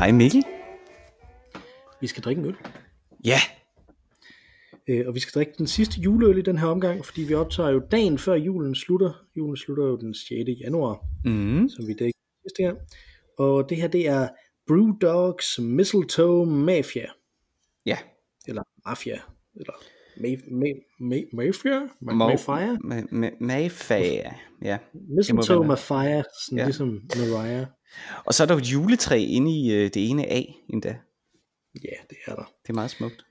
Hej Mikkel. Vi skal drikke en øl. Ja, Øh, og vi skal drikke den sidste juleøl i den her omgang, fordi vi optager jo dagen før julen slutter. Julen slutter jo den 6. januar, mm, som vi dækkede sidste gang. Og det her, det er Brewdogs Mistletoe Mafia. ja. Eller Mafia. Eller Mafia? Ma- Mo- Mayfire? Ma- ma- Mayfair, ja. Mistletoe Mafia, sådan ja. ligesom Mariah. Og så er der jo et juletræ inde i øh, det ene A endda. Ja, det er der. Det er meget smukt.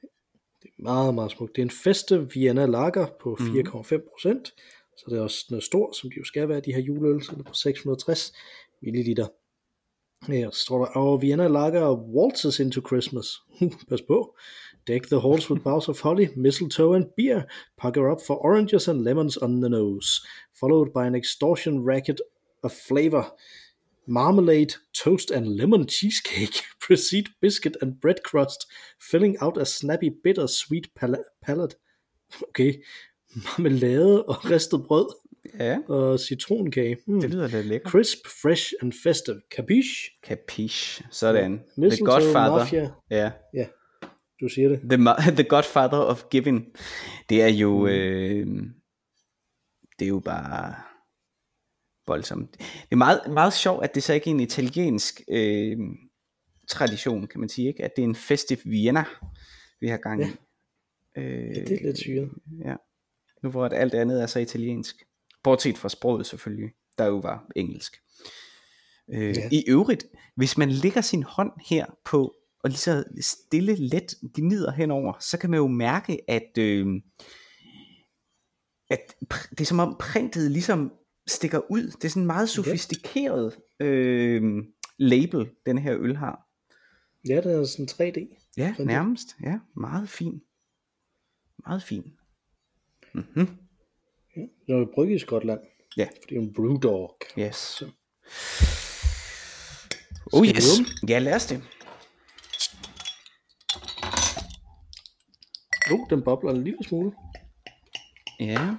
Det er meget, meget smukt. Det er en feste Vienna Lager på Mhm. 4,5 procent. Så det er også noget stort, som de jo skal være, de her juleøl, så på 660 milliliter. Ja, så står der, og Vienna Lager waltzes into Christmas. Pas på. Deck the halls with boughs of holly, mistletoe and beer. Pack her up for oranges and lemons on the nose. Followed by an extortion racket of flavor. Marmalade, toast and lemon cheesecake. Proceed biscuit and bread crust. Filling out a snappy bitter sweet pala- palate. Okay. Marmelade og ristet brød Ja, og citronkage. Hmm. det lyder lidt lækkert. Crisp, fresh and festive. Capiche? Capiche. Sådan. The Mistletoe Godfather. Mafia. Ja. Ja, du siger det. The, ma- the Godfather of Giving. Det er jo... Øh, det er jo bare voldsomt. Det er meget, meget sjovt, at det så ikke er en italiensk øh, tradition, kan man sige, ikke? At det er en festive Vienna, vi har gang i. Ja. Øh, Ja, det er lidt syret. Ja. Nu hvor alt andet er så italiensk. Bortset fra sproget selvfølgelig, der jo var engelsk. Øh, Ja. I øvrigt, hvis man lægger sin hånd her på, og lige så stille let gnider henover, så kan man jo mærke, at, øh, at det er som om printet ligesom stikker ud. Det er sådan en meget sofistikeret øh, label, den her øl har. Ja, det er sådan 3D. Ja, nærmest. Ja, meget fin. Meget fin. Mhm. Den er brygget i Skotland. Ja. For det er jo en brewdog. Yes. Oh Skal vi yes. Ja, lad os det. Oh, den bobler en lille smule. Ja.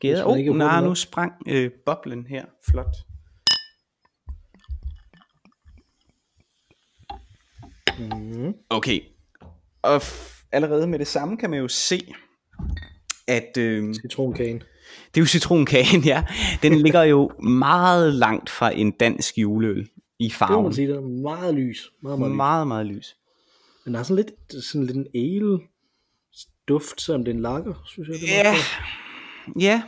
Gæder. ikke Oh, nej, nu sprang øh, boblen her. Flot. Mm. Okay. Og f- allerede med det samme kan man jo se, at øh, Citronkagen. det er jo citronkagen, ja. Den ligger jo meget langt fra en dansk juleøl i Det må farven. man sige, der er meget lys. Meget, meget, lys. Meget, meget lys. Den har sådan lidt, sådan lidt en ale duft, selvom det er en lager, synes jeg. Det er Ja. Ja,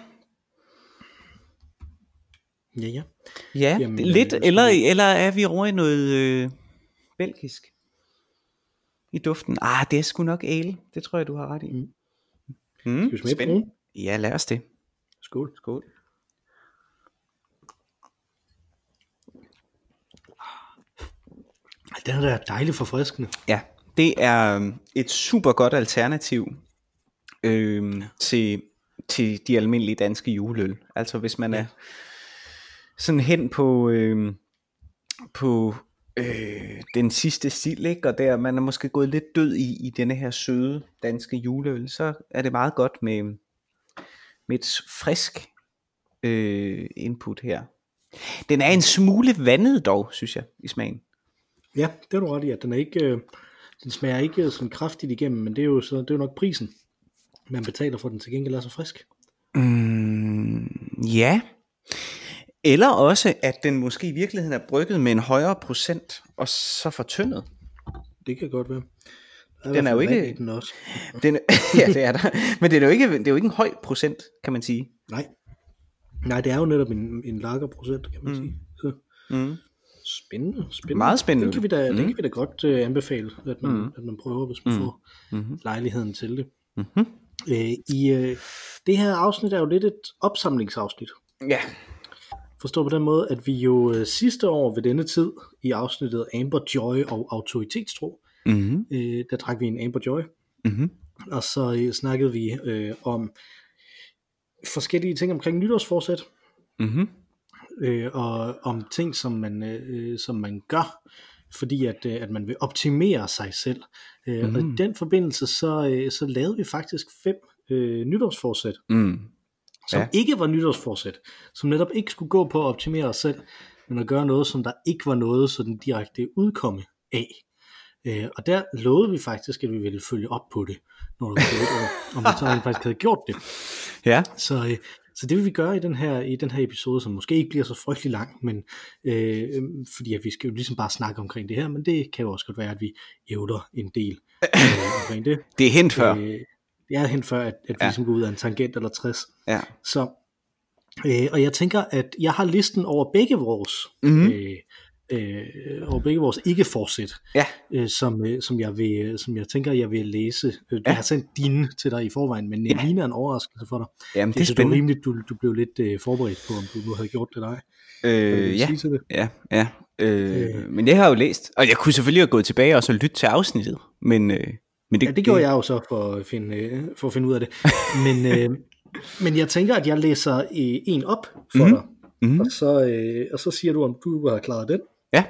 Ja, ja. Ja, Jamen, Jamen, lidt, øh, eller, eller er vi over i noget øh, belgisk i duften? Ah, det er sgu nok ale. Det tror jeg, du har ret i. Mm. Mm, Skal vi smage den? Ja, lad os det. Skål. Skål. Den er da dejligt forfriskende. Ja, det er øhm, et super godt alternativ øh, til, til de almindelige danske juleøl. Altså hvis man er sådan hen på, øh, på øh, den sidste stil, ikke? og der man er måske gået lidt død i, i denne her søde danske juleøl, så er det meget godt med, med et frisk øh, input her. Den er en smule vandet dog, synes jeg, i smagen. Ja, det er du ret i, at den er ikke, øh, den smager ikke sådan kraftigt igennem, men det er jo, så, det er jo nok prisen, man betaler for, den til gengæld er så frisk. Mm, ja. Eller også, at den måske i virkeligheden er brygget med en højere procent, og så fortyndet. Det kan godt være. Der i Den er jo ikke- Den også. Den, ja, det er der. Men det er, jo ikke, det er jo ikke en høj procent, kan man sige. Nej. Nej, det er jo netop en, en lagerprocent, kan man mm. sige. Så Mm. spændende, spændende. Meget spændende. Den kan vi da, mm. den Mm. kan vi da godt uh, anbefale, at man, mm. at man prøver, hvis man mm. får Mhm. lejligheden til det. Mhm. Øh, I uh, det her afsnit er jo lidt et opsamlingsafsnit. Ja. Forstå på den måde, at vi jo øh, sidste år ved denne tid i afsnittet Amber Joy og autoritetstro, Mm-hmm. øh, der drak vi en Amber Joy, Mm-hmm. og så øh, snakkede vi øh, om forskellige ting omkring nytårsforsæt, Mm-hmm. øh, og om ting, som man, øh, som man gør, fordi at, øh, at man vil optimere sig selv. Mm. Og i Mm. den forbindelse, så, øh, så lavede vi faktisk fem øh, nytårsforsæt, Mm. som Ja. ikke var nytårsforsæt, som netop ikke skulle gå på at optimere os selv, men at gøre noget, som der ikke var noget sådan direkte udkomme af. Øh, og der lovede vi faktisk, at vi ville følge op på det, når der var et år, om vi så rent faktisk havde gjort det. Ja, Så, øh, så det vil vi gøre i den her i den her episode, som måske ikke bliver så frygtelig lang, men øh, fordi at vi skal jo ligesom bare snakke omkring det her, men det kan jo også godt være, at vi ævler en del øh, omkring det. det er hent før. Øh, det er hen før, at, at vi Ja. ligesom går ud af en tangent eller 60. Ja. Så, øh, og jeg tænker, at jeg har listen over begge vores, Mhm. mm-hmm. øh, øh, over begge vores ikke-forsæt, Ja, øh, som, øh, som, jeg vil, som jeg tænker, jeg vil læse. Øh, Ja. Jeg har sendt dine til dig i forvejen, men ja. Lina er en overraskelse for dig. jamen det er Det er spændende. rimeligt, du, du blev lidt øh, forberedt på, om du nu havde gjort det vil Øh, du ja, sige det? ja, ja. Øh, Øh. men det har jeg jo læst. Og jeg kunne selvfølgelig have gået tilbage og så lytte til afsnittet. Men, øh, men det, Ja, det gjorde jeg jo så for at finde, øh, for at finde ud af det. Men, øh, men jeg tænker, at jeg læser øh, en op for Mhm. dig, Mhm. og, så, øh, og så siger du, om du har klaret den, Ja,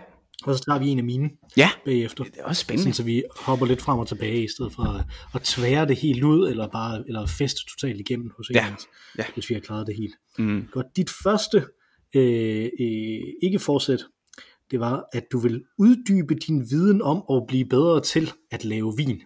og så tager vi en af mine ja. bagefter. Det er også Sådan, spændende. så vi hopper lidt frem og tilbage, i stedet for at, at tvære det helt ud, eller bare eller feste totalt igennem hos Ja, os, ja. hvis vi har klaret det helt. Mm. Godt, dit første øh, øh, ikke forsæt, det var, at du vil uddybe din viden om at blive bedre til at lave vin.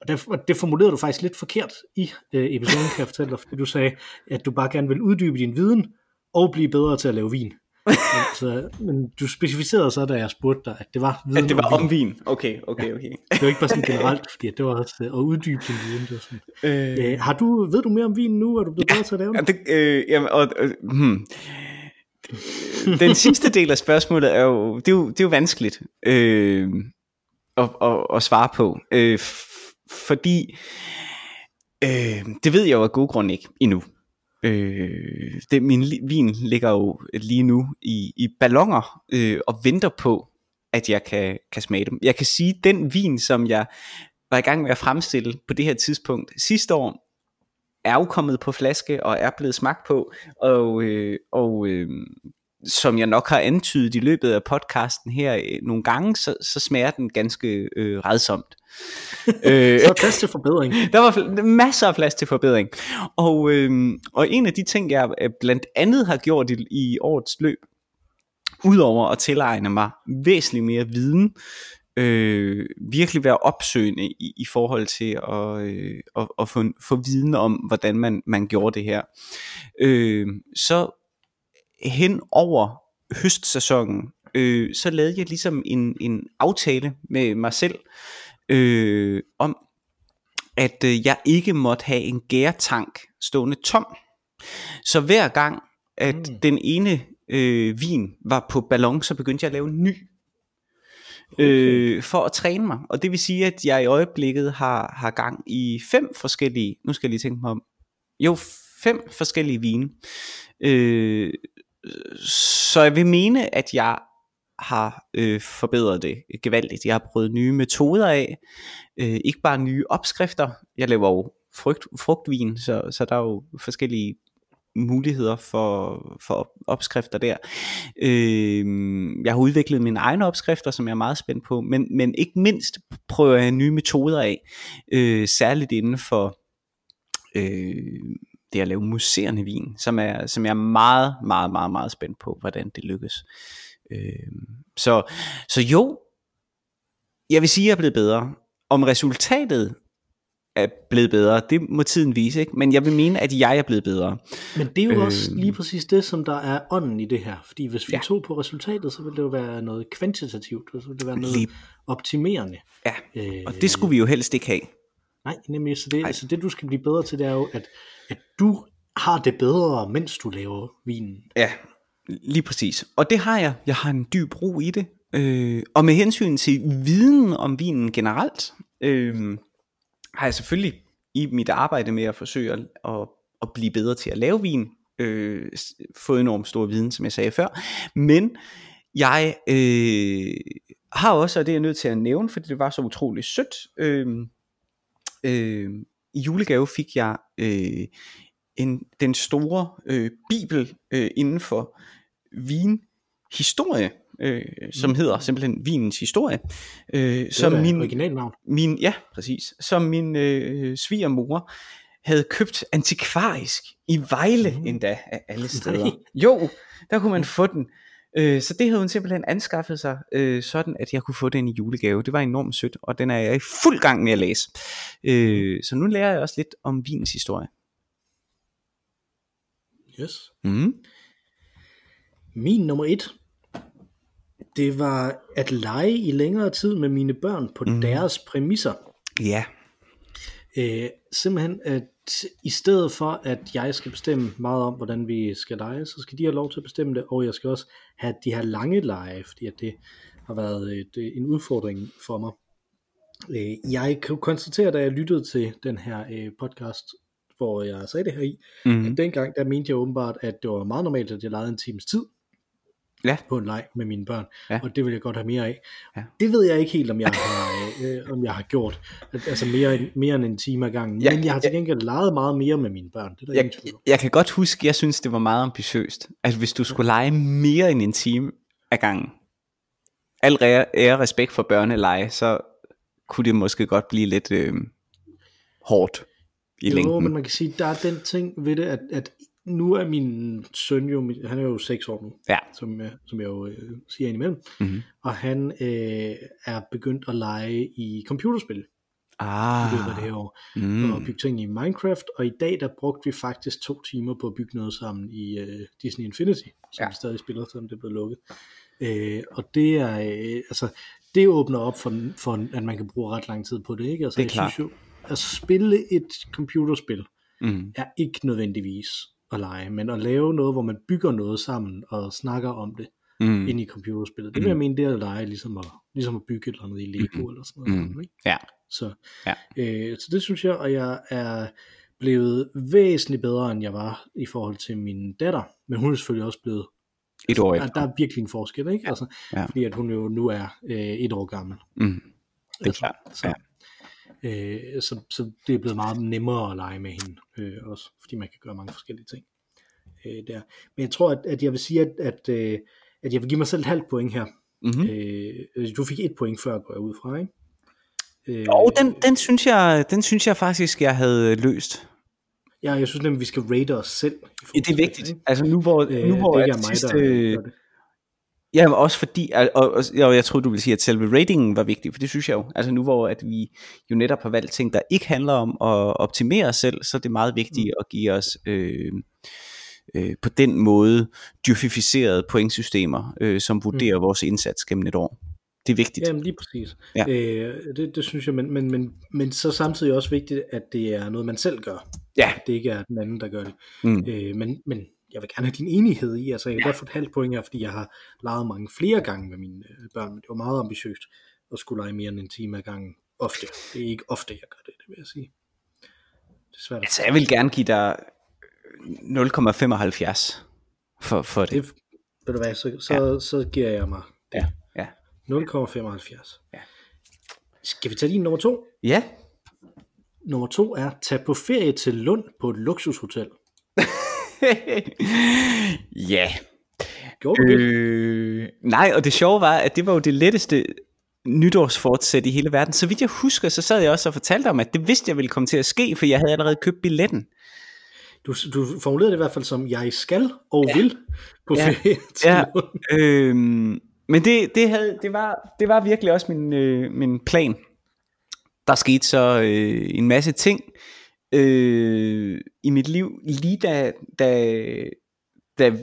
Og det, og det formulerede du faktisk lidt forkert i øh, episoden, kan jeg fortælle dig, fordi du sagde, at du bare gerne vil uddybe din viden og blive bedre til at lave vin. Altså, men du specificerede så, da jeg spurgte dig, at det var viden At det var om om vin. vin. Okay, okay, okay. Det var ikke bare sådan generelt, fordi det var også øh, at uddybe din viden. Det sådan. Øh, Øh, har du, ved du mere om vin nu? Er du blevet bedre til at lave ja, den? det, øh, jamen, og, øh, hmm. Den sidste del af spørgsmålet er jo, det er jo, det er jo vanskeligt øh, at, at, at svare på. Øh, fordi øh, det ved jeg jo af gode grunde ikke endnu. Øh, det, min li- vin ligger jo lige nu i, i ballonger øh, og venter på, at jeg kan, kan smage dem. Jeg kan sige, at den vin, som jeg var i gang med at fremstille på det her tidspunkt sidste år, er jo kommet på flaske og er blevet smagt på, og, øh, og øh, som jeg nok har antydet i løbet af podcasten her øh, nogle gange, så, så smager den ganske øh, redsomt. øh, Så er plads til forbedring. der var masser af plads til forbedring. Og, øh, og en af de ting, jeg øh, blandt andet har gjort i, i årets løb, udover at tilegne mig væsentligt mere viden, øh, virkelig være opsøgende i, i forhold til at, øh, at, at få, få viden om, hvordan man, man gjorde det her. Øh, så hen over høstsæsonen, øh, så lavede jeg ligesom en, en aftale med mig selv, øh, om at øh, jeg ikke måtte have en gærtank stående tom. Så hver gang, at Mm. den ene øh, vin var på ballon, så begyndte jeg at lave en ny. Øh, for at træne mig. Og det vil sige, at jeg i øjeblikket har, har gang i fem forskellige, nu skal jeg lige tænke mig om, jo fem forskellige vine. Øh, så jeg vil mene, at jeg har øh, forbedret det gevaldigt. Jeg har prøvet nye metoder af, øh, ikke bare nye opskrifter. Jeg laver jo frugt, frugtvin, så, så der er jo forskellige muligheder for, for opskrifter der. Øh, jeg har udviklet mine egne opskrifter, som jeg er meget spændt på, men, men ikke mindst prøver jeg nye metoder af, øh, særligt inden for øh, det at lave muserende vin, som, er, som jeg er meget, meget, meget, meget spændt på, hvordan det lykkes. Øh, så, så jo, jeg vil sige, at jeg er blevet bedre. Om resultatet er blevet bedre, det må tiden vise, ikke? men jeg vil mene, at jeg er blevet bedre. Men det er jo Øh. også lige præcis det, som der er ånden i det her. Fordi hvis vi Ja. tog på resultatet, så ville det jo være noget kvantitativt, så ville det være noget Lige- optimerende. Ja, Øh, og det skulle vi jo helst ikke have. Nej, nemlig, så det, så det du skal blive bedre til, det er jo, at, at du har det bedre, mens du laver vinen. Ja, lige præcis. Og det har jeg. Jeg har en dyb ro i det. Øh, og med hensyn til viden om vinen generelt, øh, har jeg selvfølgelig i mit arbejde med at forsøge at, at, at blive bedre til at lave vin, øh, fået enormt stor viden, som jeg sagde før. Men jeg øh, har også, og det er jeg nødt til at nævne, fordi det var så utroligt sødt, øh, øh, i julegave fik jeg øh, en, den store øh, bibel øh, inden for vinhistorie, øh, som hedder simpelthen vinens historie, øh, som min, originalnavn. min, ja, præcis, som min øh, svigermor havde købt antikvarisk i Vejle Mhm. endda af alle steder. Nej. Jo, der kunne man få den. Øh, så det havde hun simpelthen anskaffet sig, øh, sådan at jeg kunne få den i julegave. Det var enormt sødt, og den er jeg i fuld gang med at læse. Øh, så nu lærer jeg også lidt om vins historie. Yes. Mm. Min nummer et, det var at lege i længere tid med mine børn på Mhm. mm. deres præmisser. Ja. Øh, simpelthen, at i stedet for, at jeg skal bestemme meget om, hvordan vi skal lege, så skal de have lov til at bestemme det, og jeg skal også have de her lange lege, fordi at det har været et, en udfordring for mig. Øh, jeg kan konstatere, da jeg lyttede til den her øh, podcast, hvor jeg sagde det her i, Mm. at dengang, der mente jeg åbenbart, at det var meget normalt, at jeg legede en times tid Ja. på en leg med mine børn, Ja. og det vil jeg godt have mere af. Ja. Det ved jeg ikke helt, om jeg har, øh, om jeg har gjort, altså mere, mere end en time ad gangen, Ja, men jeg har til gengæld leget meget mere med mine børn, det er der Jeg, jeg kan godt huske, jeg synes, det var meget ambitiøst. Altså, hvis du skulle lege mere end en time ad gangen, al ære, ære respekt for børneleje, så kunne det måske godt blive lidt øh, hårdt i Jo, længden. men man kan sige, der er den ting ved det, at, at nu er min søn jo, han er jo 6 år nu, Ja. som, jeg, som jeg jo øh, siger indimellem, Mhm. og han øh, er begyndt at lege i computerspil Ah, i løbet af det her år. mm. og bygge ting i Minecraft, og i dag der brugte vi faktisk to timer på at bygge noget sammen i uh, Disney Infinity, som Ja. vi stadig spiller, selvom det er blevet lukket. Uh, og det er, uh, altså, det åbner op for, for, at man kan bruge ret lang tid på det, ikke? Altså, Det er jeg klart. synes jo, at spille et computerspil Mm. er ikke nødvendigvis at lege, men at lave noget, hvor man bygger noget sammen og snakker om det Mm. mm. ind i computerspillet, det vil jeg mene, det er at lege, ligesom at, ligesom at bygge et eller andet i Lego Mhm. eller sådan noget. Mm. Ikke? Ja. Så, Ja. øh, så det synes jeg, og jeg er blevet væsentligt bedre, end jeg var i forhold til min datter, men hun er selvfølgelig også blevet, Et år der, efter. der er virkelig en forskel, ikke? Altså, Ja. fordi at hun jo nu er øh, et år gammel. Mm. Det er Altså, klart. Så, øh, så, så det er blevet meget nemmere at lege med hende øh, også, fordi man kan gøre mange forskellige ting øh, der. Men jeg tror, at, at jeg vil sige, at, at, øh, at jeg vil give mig selv et halvt point her. Mm-hmm. Mm. Øh, du fik et point før, går jeg ud fra, ikke? Øh, Jo, den, den, synes jeg, den synes jeg faktisk, jeg havde løst. Ja, jeg synes nemlig, vi skal rate os selv. Ja, det er vigtigt. ikke? Altså nu hvor, Øh, nu hvor det er mig, sidste, der det. Ja, men også fordi, og, og, og jeg troede du ville sige, at selve ratingen var vigtig, for det synes jeg jo. Altså nu hvor at vi jo netop har valgt ting, der ikke handler om at optimere os selv, så er det meget vigtigt at give os øh, øh, på den måde dyrfificerede pointsystemer, øh, som vurderer mm. vores indsats gennem et år. Det er vigtigt. Jamen lige præcis. Ja. Øh, det, det synes jeg, men, men, men, men så samtidig også vigtigt, at det er noget, man selv gør. Ja. At det ikke er den anden, der gør det. Mm. Øh, men, men jeg vil gerne have din enighed i, altså jeg kan ja. godt få et halvt point her, fordi jeg har leget mange flere gange med mine øh, børn, men det var meget ambitiøst at skulle lege mere end en time ad gangen. Ofte. Det er ikke ofte, jeg gør det, det vil jeg sige. Det er svært at Altså jeg vil gerne give dig 0,75 for, for det. det, ved du hvad, så, så, ja. så giver jeg mig det. Ja, ja. 0,75. Ja. Skal vi tage din nummer to? Ja, Nummer to er, tag på ferie til Lund på et luksushotel. ja. Gjorde du det? Øh, nej, og det sjove var, at det var jo det letteste nytårsfortsæt i hele verden. Så vidt jeg husker, så sad jeg også og fortalte om, at det vidste jeg ville komme til at ske, for jeg havde allerede købt billetten. Du, du formulerede det i hvert fald som, jeg skal og ja. vil på Ja. ferie Ja. Øhm, men det, det, havde, det, var, det var virkelig også min, øh, min plan. Der skete så øh, en masse ting øh, i mit liv, lige da, da, da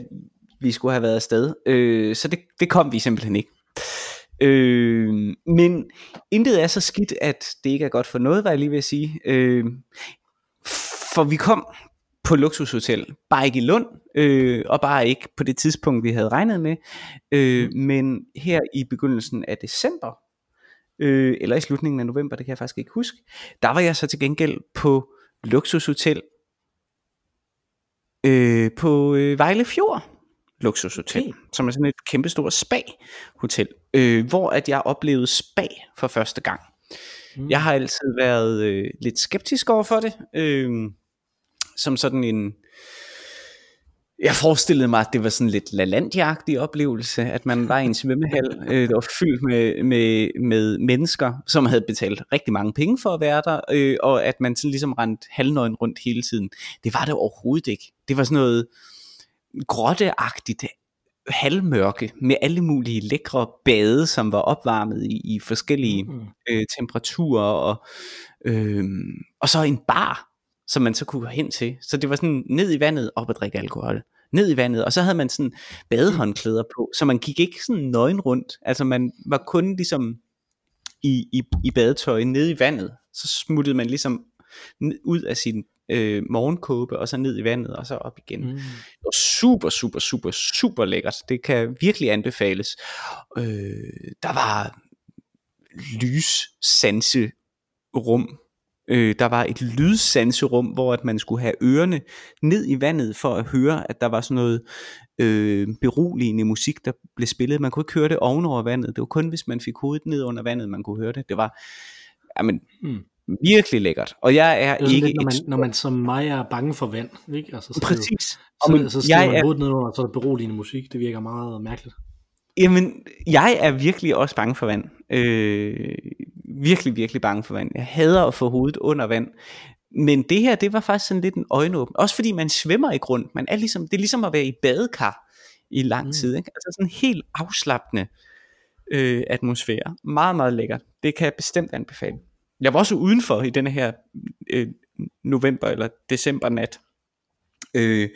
vi skulle have været afsted. Øh, så det, det kom vi simpelthen ikke. Øh, men intet er så skidt, at det ikke er godt for noget, var jeg lige ved at sige. Øh, for vi kom på luksushotel, bare ikke i Lund, øh, og bare ikke på det tidspunkt, vi havde regnet med, øh, men her i begyndelsen af december, øh, eller i slutningen af november, det kan jeg faktisk ikke huske, der var jeg så til gengæld på luksushotel øh, på øh, Vejle Fjord luksushotel, Okay. som er sådan et kæmpestort spa-hotel, øh, hvor at jeg oplevede spa for første gang. Mm. Jeg har altid været øh, lidt skeptisk over for det, øh, som sådan en jeg forestillede mig, at det var sådan lidt lalandia oplevelse, at man var i en svømmehal, øh, der var fyldt med, med, med mennesker, som havde betalt rigtig mange penge for at være der, øh, og at man sådan ligesom rendte halvnøgen rundt hele tiden. Det var det overhovedet ikke. Det var sådan noget grotteagtigt halvmørke med alle mulige lækre bade, som var opvarmet i, i forskellige mm. øh, temperaturer, og, øh, og så en bar, som man så kunne gå hen til. Så det var sådan ned i vandet, op og drikke alkohol. Ned i vandet, og så havde man sådan badehåndklæder på, så man gik ikke sådan nøgen rundt. Altså man var kun ligesom i, i, i badetøj ned i vandet. Så smuttede man ligesom ud af sin øh, morgenkåbe, og så ned i vandet, og så op igen. Mm. Det var super, super, super, super lækkert. Det kan virkelig anbefales. Øh, der var lyssanse rum Øh, der var et lydsanserum, hvor at man skulle have ørerne ned i vandet for at høre, at der var sådan noget øh, beroligende musik, der blev spillet. Man kunne ikke høre det ovenover vandet. Det var kun, hvis man fik hovedet ned under vandet, man kunne høre det. Det var jamen, hmm. virkelig lækkert. Og jeg er det er ikke... Lidt, når, man, når man som mig er bange for vand, ikke? Altså, så Præcis. Så, så, så stiger man er... hovedet ned under, så er der beroligende musik. Det virker meget mærkeligt. Jamen, jeg er virkelig også bange for vand. Øh, virkelig, virkelig bange for vand. Jeg hader at få hovedet under vand. Men det her, det var faktisk sådan lidt en øjenåbner. Også fordi man svømmer ikke rundt. Man er ligesom, det er ligesom at være i badekar i lang mm. tid. Ikke? Altså sådan en helt afslappende øh, atmosfære. Meget, meget lækkert. Det kan jeg bestemt anbefale. Jeg var også udenfor i denne her øh, november eller december nat. Øh,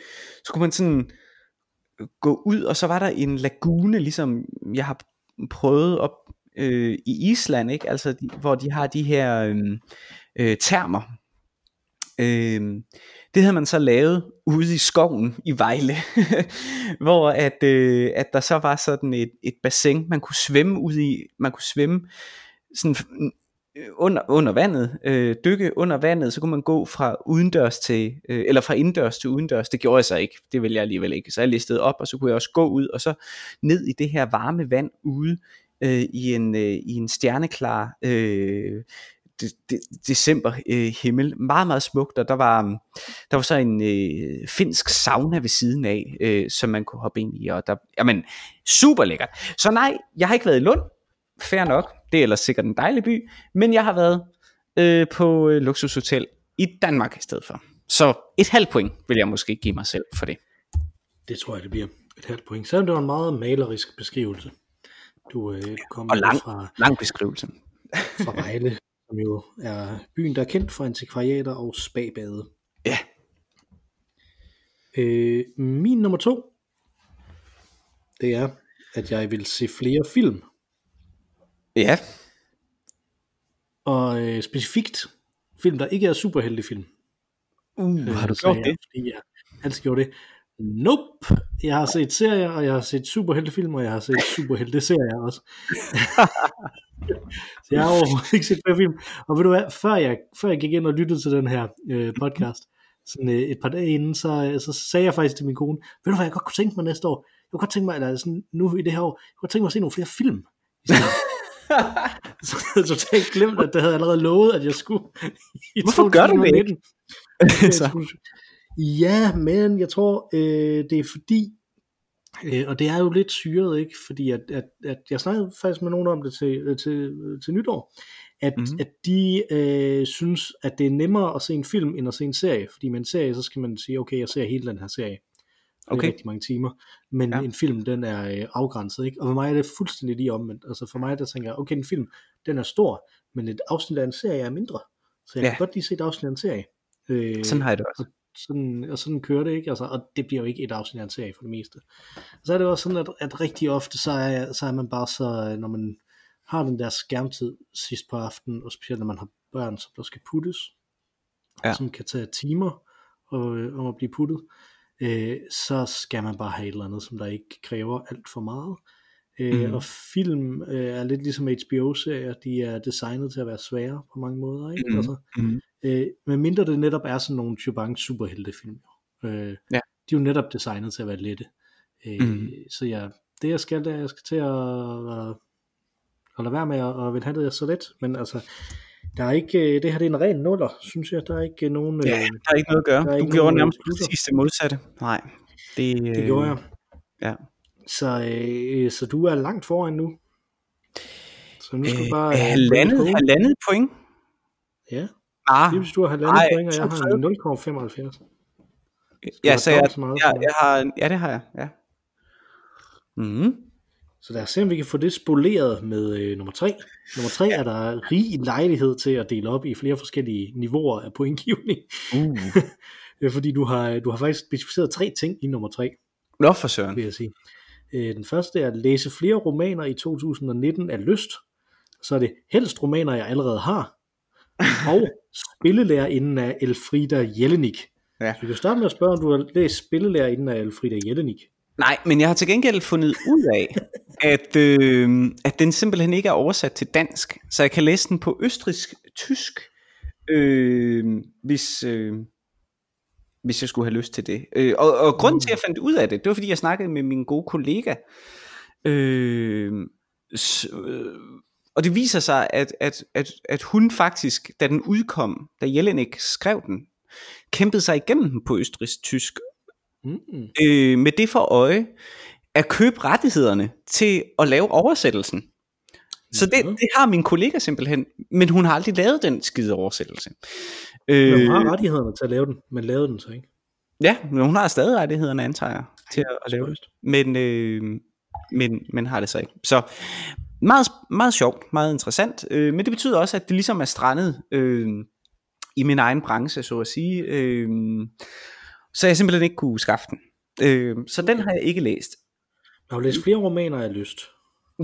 så kunne man sådan gå ud, og så var der en lagune, ligesom jeg har prøvet op øh, i Island, ikke? Altså, de, hvor de har de her øh, øh, termer. Øh, det havde man så lavet ude i skoven i Vejle, hvor at, øh, at der så var sådan et, et bassin, man kunne svømme ud i, man kunne svømme sådan øh, under, under vandet, øh, dykke under vandet, så kunne man gå fra udendørs til, øh, eller fra indendørs til udendørs, det gjorde jeg så ikke, det ville jeg alligevel ikke, så jeg listede op, og så kunne jeg også gå ud, og så ned i det her varme vand ude, øh, i, en, øh, i en stjerneklar øh, de, de, december øh, himmel. Meget, meget smukt, og der var, mm, der var så en øh, finsk sauna ved siden af, øh, som man kunne hoppe ind i, og der, jamen, super lækkert. Så nej, jeg har ikke været i Lund, fair nok, det er ellers sikkert en dejlig by, men jeg har været øh, på øh, luksushotel i Danmark i stedet for. Så et halvt point vil jeg måske give mig selv for det. Det tror jeg, det bliver et halvt point. Selvom det var en meget malerisk beskrivelse. Du, øh, kommer og lang, fra, lang beskrivelse. fra Vejle, som jo er byen, der er kendt for antikvariater og spabade. Ja. Øh, min nummer to, det er, at jeg vil se flere film. Ja. Og øh, specifikt film, der ikke er superheltefilm. Uh, har du gjort det? Jeg altid gjorde det. Nope. Jeg har set serier, og jeg har set superheltefilm, og jeg har set superhelte-serier også. så jeg har overhovedet ikke set flere film. Og ved du hvad, før jeg, før jeg gik ind og lyttede til den her øh, podcast, sådan øh, et par dage inden, så, så sagde jeg faktisk til min kone, ved du hvad, jeg godt kunne tænke mig næste år? Jeg kunne godt tænke mig, eller sådan, nu i det her år, jeg kunne godt tænke mig at se nogle flere film. så jeg totalt glemt, at det havde allerede lovet, at jeg skulle. I Hvorfor gør du det ikke? Ja, men jeg tror, øh, det er fordi, øh, og det er jo lidt syret, ikke? Fordi at, at, at jeg snakkede faktisk med nogen om det til, øh, til, til nytår, at, mm-hmm. at de øh, synes, at det er nemmere at se en film, end at se en serie. Fordi med en serie, så skal man sige, okay, jeg ser hele den her serie. Okay. Det er rigtig mange timer. Men ja. en film, den er øh, afgrænset, ikke? Og for mig er det fuldstændig lige omvendt. Altså for mig, der tænker jeg, okay, en film, den er stor, men et afsnit af en serie er mindre. Så jeg ja. kan godt lige se et afsnit af en serie. Øh, Sådan har jeg det også. Og sådan, og sådan kører det ikke, altså, og det bliver jo ikke et afsnit af en serie for det meste. Så er det også sådan, at, at rigtig ofte, så er, så er man bare så, når man har den der skærmtid sidst på aftenen, og specielt når man har børn, som der skal puttes, ja. som kan tage timer og, om at blive puttet, øh, så skal man bare have et eller andet, som der ikke kræver alt for meget. Øh, mm. Og film øh, er lidt ligesom HBO-serier, de er designet til at være svære på mange måder. Ikke? Mm. Altså, mm. Øh, men mindre det netop er sådan nogle Chubank superheltefilm. Øh, ja. De er jo netop designet til at være lette. Øh, mm. Så ja, det jeg skal, det er, jeg skal til at, at, lade være med at, at vil have det så let. Men altså, der er ikke, øh, det her det er en ren nuller, synes jeg. Der er ikke nogen... Ja, øh, der er ikke noget at gøre. Du gjorde nærmest præcis det modsatte. Nej. Det, Det gjorde jeg. Ja. Så, øh, så du er langt foran nu. Så nu skal Øh, bare... øh, halvandet, home. halvandet point. Ja, Ah, lige hvis du har halvandet Ej, point, og jeg har 0,75. ja, så jeg, så meget jeg, jeg har, ja, det har jeg, ja. Mm. Så lad os se, om vi kan få det spoleret med øh, nummer 3. Nummer 3 er der rig lejlighed til at dele op i flere forskellige niveauer af pointgivning. Uh. Øh, Fordi du har, du har faktisk specificeret tre ting i nummer 3, Nå for søren. vil jeg sige. Øh, Den første er at læse flere romaner i 2019 af lyst. Så er det helst romaner, jeg allerede har. Og spillelærerinden af Elfrida Jelinek. Ja. Så vi kan starte med at spørge, om du har læst spillelærerinden af Elfrida Jelinek. Nej, men jeg har til gengæld fundet ud af, at, øh, at den simpelthen ikke er oversat til dansk, så jeg kan læse den på østrisk-tysk, øh, hvis, øh, hvis jeg skulle have lyst til det. Øh, og, og grunden til, at jeg fandt ud af det, det var, fordi jeg snakkede med min gode kollega, øh, s, øh, og det viser sig, at, at, at, at hun faktisk, da den udkom, da Jelinek skrev den, kæmpede sig igennem den på østrisk-tysk, Mm. øh, med det for øje at købe rettighederne til at lave oversættelsen. Så det, Mhm. det har min kollega simpelthen, men hun har aldrig lavet den skide oversættelse. Men Øh, hun har rettighederne til at lave den, men lavede den så ikke. ja, men hun har stadig rettighederne, antager jeg, til at, at lave det. Spøjst. Men, øh, men, men har det så ikke. Så meget, meget sjovt, meget interessant, øh, men det betyder også, at det ligesom er strandet øh, i min egen branche, så at sige. Øh, så jeg simpelthen ikke kunne skaffe den. Øh, så den har jeg ikke læst. Jeg har læst flere romaner af lyst.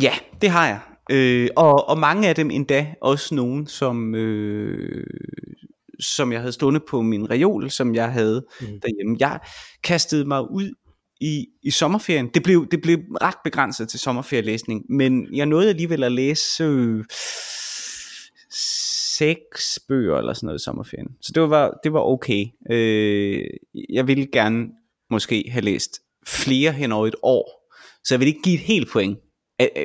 Ja, det har jeg. Øh, og, og mange af dem endda også nogen, som, øh, som jeg havde stående på min reol, som jeg havde Mm. mm. derhjemme. Jeg kastede mig ud i, i sommerferien. Det blev, det blev ret begrænset til sommerferielæsning, men jeg nåede alligevel at læse øh, seks bøger eller sådan noget i sommerferien. Så det var, det var okay. Øh, jeg ville gerne måske have læst flere hen over et år, så jeg vil ikke give et helt point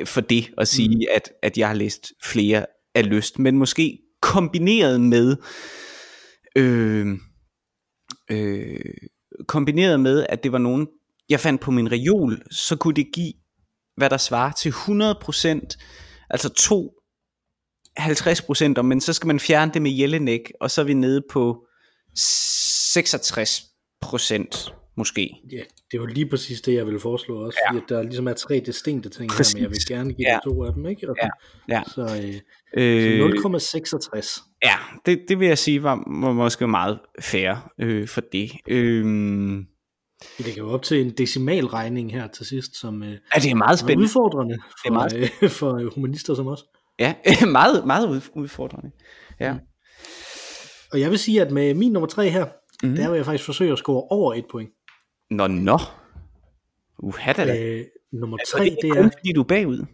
for det at sige, mm. at, at jeg har læst flere af lyst, men måske kombineret med øh, øh, kombineret med, at det var nogen, jeg fandt på min reol, så kunne det give, hvad der svarer til 100%, altså to 50%, men så skal man fjerne det med Jelinek, og så er vi nede på 66% måske. Ja, det er jo lige præcis det, jeg ville foreslå også, Ja. at der ligesom er tre distinkte ting Præcis. her, men jeg vil gerne give Ja. to af dem, ikke? Og, Ja, ja. Så, øh, Øh, så 0,66. ja, det, det vil jeg sige var, var måske meget fair øh, for det. Øh, Vi lægger jo op til en decimalregning her til sidst, som øh, ja, det er meget er spændende. udfordrende for, Det er meget øh, for humanister som os. Ja, meget, meget ud- udfordrende. Ja. Og jeg vil sige, at med min nummer tre her, mm. der vil jeg faktisk forsøge at score over et point. Nå, nå. Uha da. Øh, nummer Altså, tre, det det er er... kun fordi du er bagud.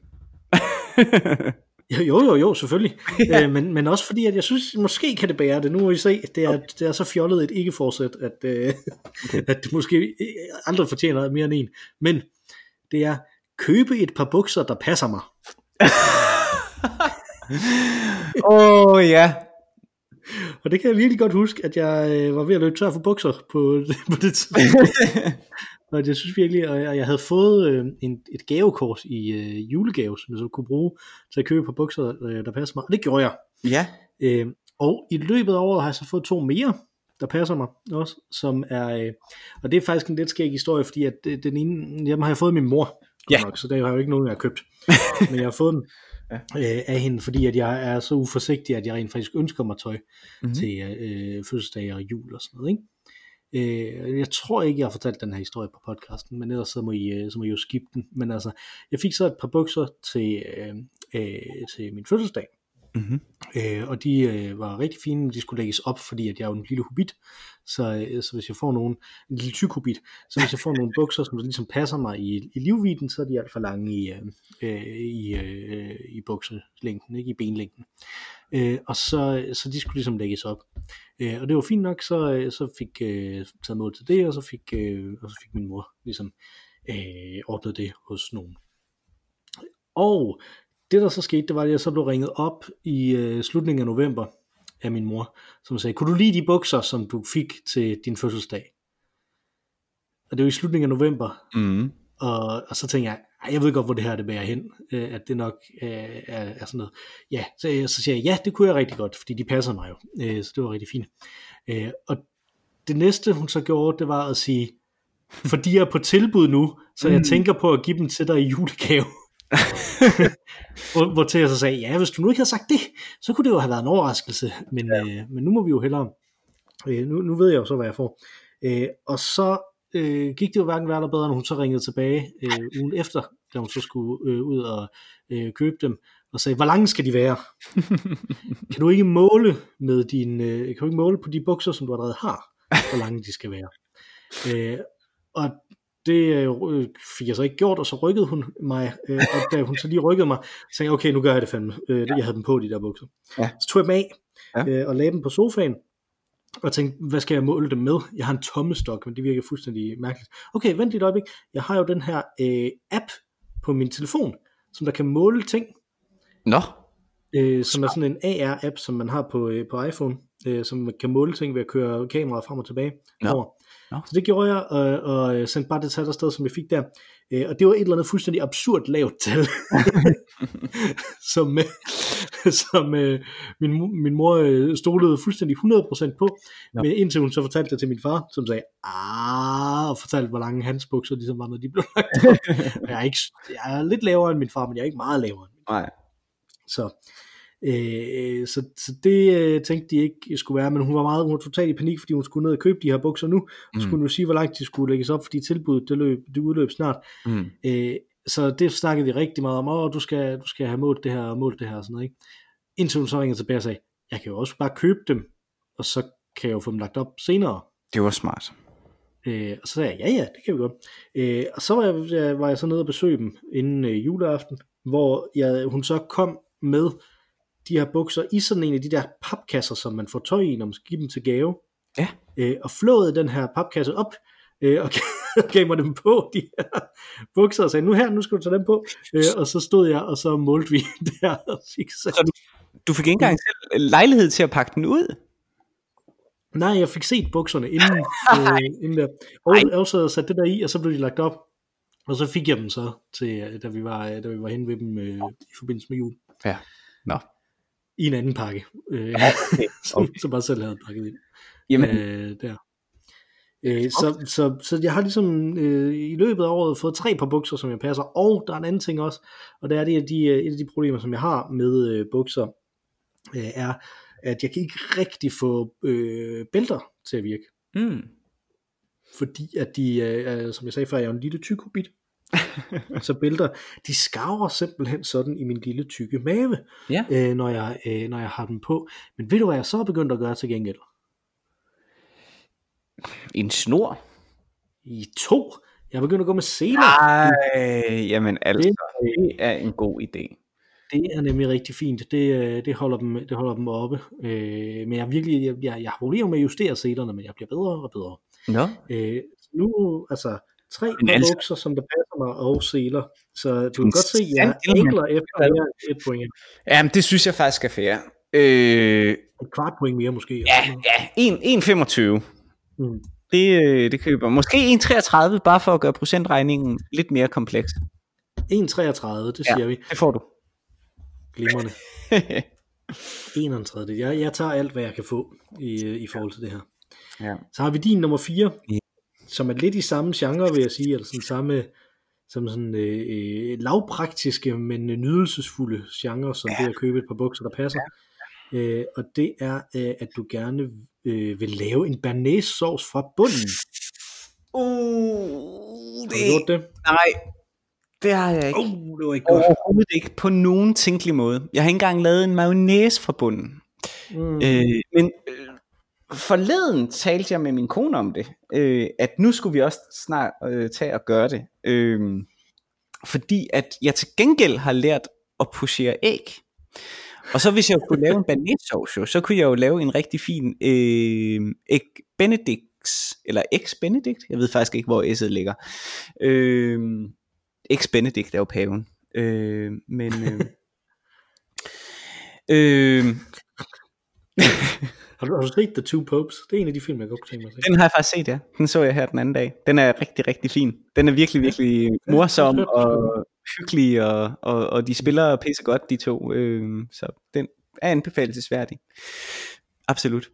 Jo, jo, jo, selvfølgelig. øh, men, men også fordi, at jeg synes, måske kan det bære det. Nu må vi se, det er, det er så fjollet et ikke-forsæt, at, øh, okay. at det måske aldrig fortjener mere end en. Men det er, købe et par bukser, der passer mig. Åh oh, ja. Og det kan jeg virkelig godt huske, at jeg øh, var ved at løbe tør for bukser på, på det tidspunkt. Og jeg synes virkelig, og jeg, og jeg havde fået øh, en, et gavekort i øh, julegave, som jeg så kunne bruge til at købe på bukser, øh, der passer mig. Og det gjorde jeg. Ja. Øh, og i løbet af året har jeg så fået to mere, der passer mig også, som er, øh, og det er faktisk en lidt skæg historie, fordi at øh, den ene, dem har jeg fået min mor, Ja. nok, så det har jeg jo ikke nogen, jeg har købt, men jeg har fået den øh, af hende, fordi at jeg er så uforsigtig, at jeg rent faktisk ønsker mig tøj Mhm. mm-hmm. til øh, fødselsdag og jul og sådan noget, ikke? Øh, jeg tror ikke, jeg har fortalt den her historie på podcasten, men ellers så må I, øh, så må I jo skippe den. Men altså, jeg fik så et par bukser til, øh, øh, til min fødselsdag, Mm-hmm. Øh, og de øh, var rigtig fine, men de skulle lægges op, fordi at jeg er jo en lille hobbit, så, øh, så hvis jeg får nogle, en lille tykobit, så hvis jeg får nogle bukser, som ligesom passer mig i, i livviden, så er de alt for lange i, øh, øh, i, øh, i bukselængden, ikke i benlængden. Øh, og så, så de skulle ligesom lægges op. Øh, og det var fint nok, så, øh, så fik øh, taget mod til det, og så fik, øh, og så fik min mor ligesom øh, ordnet det hos nogen. Og det der så skete, det var, at jeg så blev ringet op i øh, slutningen af november af min mor, som sagde, kunne du lide de bukser, som du fik til din fødselsdag? og det var i slutningen af november, Mm. og, og så tænkte jeg, "Ej, jeg ved godt, hvor det her det bærer hen, øh, at det nok øh, er, er sådan noget. Ja, så, jeg- så siger jeg, ja, det kunne jeg rigtig godt, fordi de passer mig jo, øh, så det var rigtig fint. Øh, og det næste, hun så gjorde, det var at sige, for de er på tilbud nu, så jeg Mm. tænker på at give dem til dig i julegave. hvor, hvor til jeg så sagde, ja, hvis du nu ikke havde sagt det, så kunne det jo have været en overraskelse, men, ja. øh, men nu må vi jo hellere, øh, nu, nu ved jeg jo så, hvad jeg får. Øh, og så øh, gik det jo hverken værre eller bedre, når hun så ringede tilbage øh, ugen efter, da hun så skulle øh, ud og øh, købe dem, og sagde, hvor lange skal de være? kan du ikke måle med din, øh, kan du ikke måle på de bukser, som du allerede har, hvor lange de skal være? Øh, og det øh, fik jeg så ikke gjort, og så rykkede hun mig, øh, og da hun så lige rykkede mig, så sagde jeg, okay, nu gør jeg det fandme. Øh, jeg havde dem på, de der bukser. Ja. Så tog jeg dem af, Ja. øh, og lagde dem på sofaen, og tænkte, hvad skal jeg måle dem med? Jeg har en tommestok, men det virker fuldstændig mærkeligt. Okay, vent lige et øjeblik. Jeg har jo den her øh, app på min telefon, som der kan måle ting, Nå, øh, som er sådan en AR-app, som man har på, øh, på iPhone, øh, som kan måle ting ved at køre kameraet frem og tilbage Nå. over. Nå. Så det gjorde jeg, og, og øh, sendte bare det tal afsted, som jeg fik der. Øh, og det var et eller andet fuldstændig absurd lavt tal, som, øh, som øh, min, min mor øh, stolede fuldstændig 100% på, Nå. men indtil hun så fortalte det til min far, som sagde, ah, og fortalte, hvor lange hans bukser ligesom var, når de blev lagt op. Jeg, er ikke, jeg er lidt lavere end min far, men jeg er ikke meget lavere end min nej. så, øh, så, så det øh, tænkte de ikke skulle være, men hun var meget, hun var totalt i panik, fordi hun skulle ned og købe de her bukser nu, mm. skulle hun jo sige, hvor langt de skulle lægges op, fordi tilbuddet, det, løb, det udløb snart. Mm. Øh, så det snakkede vi rigtig meget om, åh, du skal, du skal have målt det her og målt det her og sådan noget, ikke? Indtil hun så ringede tilbage og sagde, jeg kan jo også bare købe dem, og så kan jeg jo få dem lagt op senere. Det var smart. Øh, og så sagde jeg, ja ja, det kan vi godt. Øh, og så var jeg, jeg, var jeg så nede og besøge dem inden øh, juleaften, hvor jeg, hun så kom med de her bukser i sådan en af de der papkasser, som man får tøj i, når man skal give dem til gave. Ja. Øh, og flåede den her papkasse op, øh, og gav mig dem på, de her bukser, og sagde, nu her, nu skal du tage dem på. Øh, og så stod jeg, og så målte vi der, og fik så Så du, du fik ikke engang selv lejlighed til at pakke den ud? Nej, jeg fik set bukserne inden, øh, inden der. Og jeg også sat det der i, og så blev de lagt op. Og så fik jeg dem så, til, øh, da, vi var, da vi var hen ved dem øh, i forbindelse med jul. Ja. Nå. I en anden pakke, øh, Okay. som, som bare selv havde pakket ind. Jamen, Øh, der. Øh, så, så, så jeg har ligesom øh, i løbet af året fået tre par bukser, som jeg passer, og der er en anden ting også, og det er det, at de, øh, et af de problemer, som jeg har med øh, bukser, øh, er, at jeg kan ikke rigtig få øh, bælter til at virke. mm. fordi at de, øh, som jeg sagde før, jeg er en lille tyk hobbit. Så bælter, de skarver simpelthen sådan i min lille tykke mave, Ja. øh, når, jeg, øh, når jeg har dem på. Men ved du, hvad jeg så er begyndt at gøre til gengæld? En snor? I to. Jeg er begyndt at gå med seler. Ej, jamen altså, Det- er en god idé. Det er nemlig rigtig fint. Det, øh, det, holder, dem, det holder dem oppe. Øh, men jeg, virkelig, jeg, jeg, jeg har problemer med at justere selerne, men jeg bliver bedre og bedre. Nå, Øh, nu, altså, tre Men altså- bukser, som der passer mig, og seler. Så du kan godt se, at jeg ægler efter mere end et point. jamen det synes jeg faktisk er fair. Øh, Et kvart point mere måske. ja, ja, 1, 1,25. Mm. Det, øh, det køber. Måske 1,33, bare for at gøre procentregningen lidt mere kompleks. 1,33, det Ja. siger vi. Det får du. Glimrende. 31. Jeg, jeg tager alt, hvad jeg kan få i, øh, i forhold til det her. ja. Så har vi din nummer 4, Ja. Som er lidt i samme genre, vil jeg sige, eller sådan samme som sådan øh, øh, lavpraktiske, men nydelsesfulde genre, som ja. det at købe et par bukser, der passer. Ja. Øh, og det er, øh, at du gerne øh, vil lave en banæs sauce fra bunden. Uh, Har du gjort det? Nej, det har jeg ikke. Uh, det var ikke godt. Overhovedet ikke på nogen tænkelig måde. Jeg har ikke engang lavet en mayonnaise fra bunden. Mm. Øh, men øh, forleden talte jeg med min kone om det, øh, at nu skulle vi også snart øh, tage og gøre det. Øh, fordi at jeg til gengæld har lært at pushere æg. Og så hvis jeg kunne lave en banæssauce, jo, så kunne jeg jo lave en rigtig fin øh, æg benedicts, eller ex benedict, jeg ved faktisk ikke, hvor s'et ligger. Øh, ex benedict er jo paven. Øh, men... Øh, øh, Har du, har du set The Two Popes? Det er en af de film, jeg godt kunne tænke mig at se. Den har jeg faktisk set, ja. Den så jeg her den anden dag. Den er rigtig, rigtig fin. Den er virkelig, virkelig morsom og hyggelig, og, og, og de spiller pisse godt, de to. Øh, så den er anbefalesværdig. Absolut.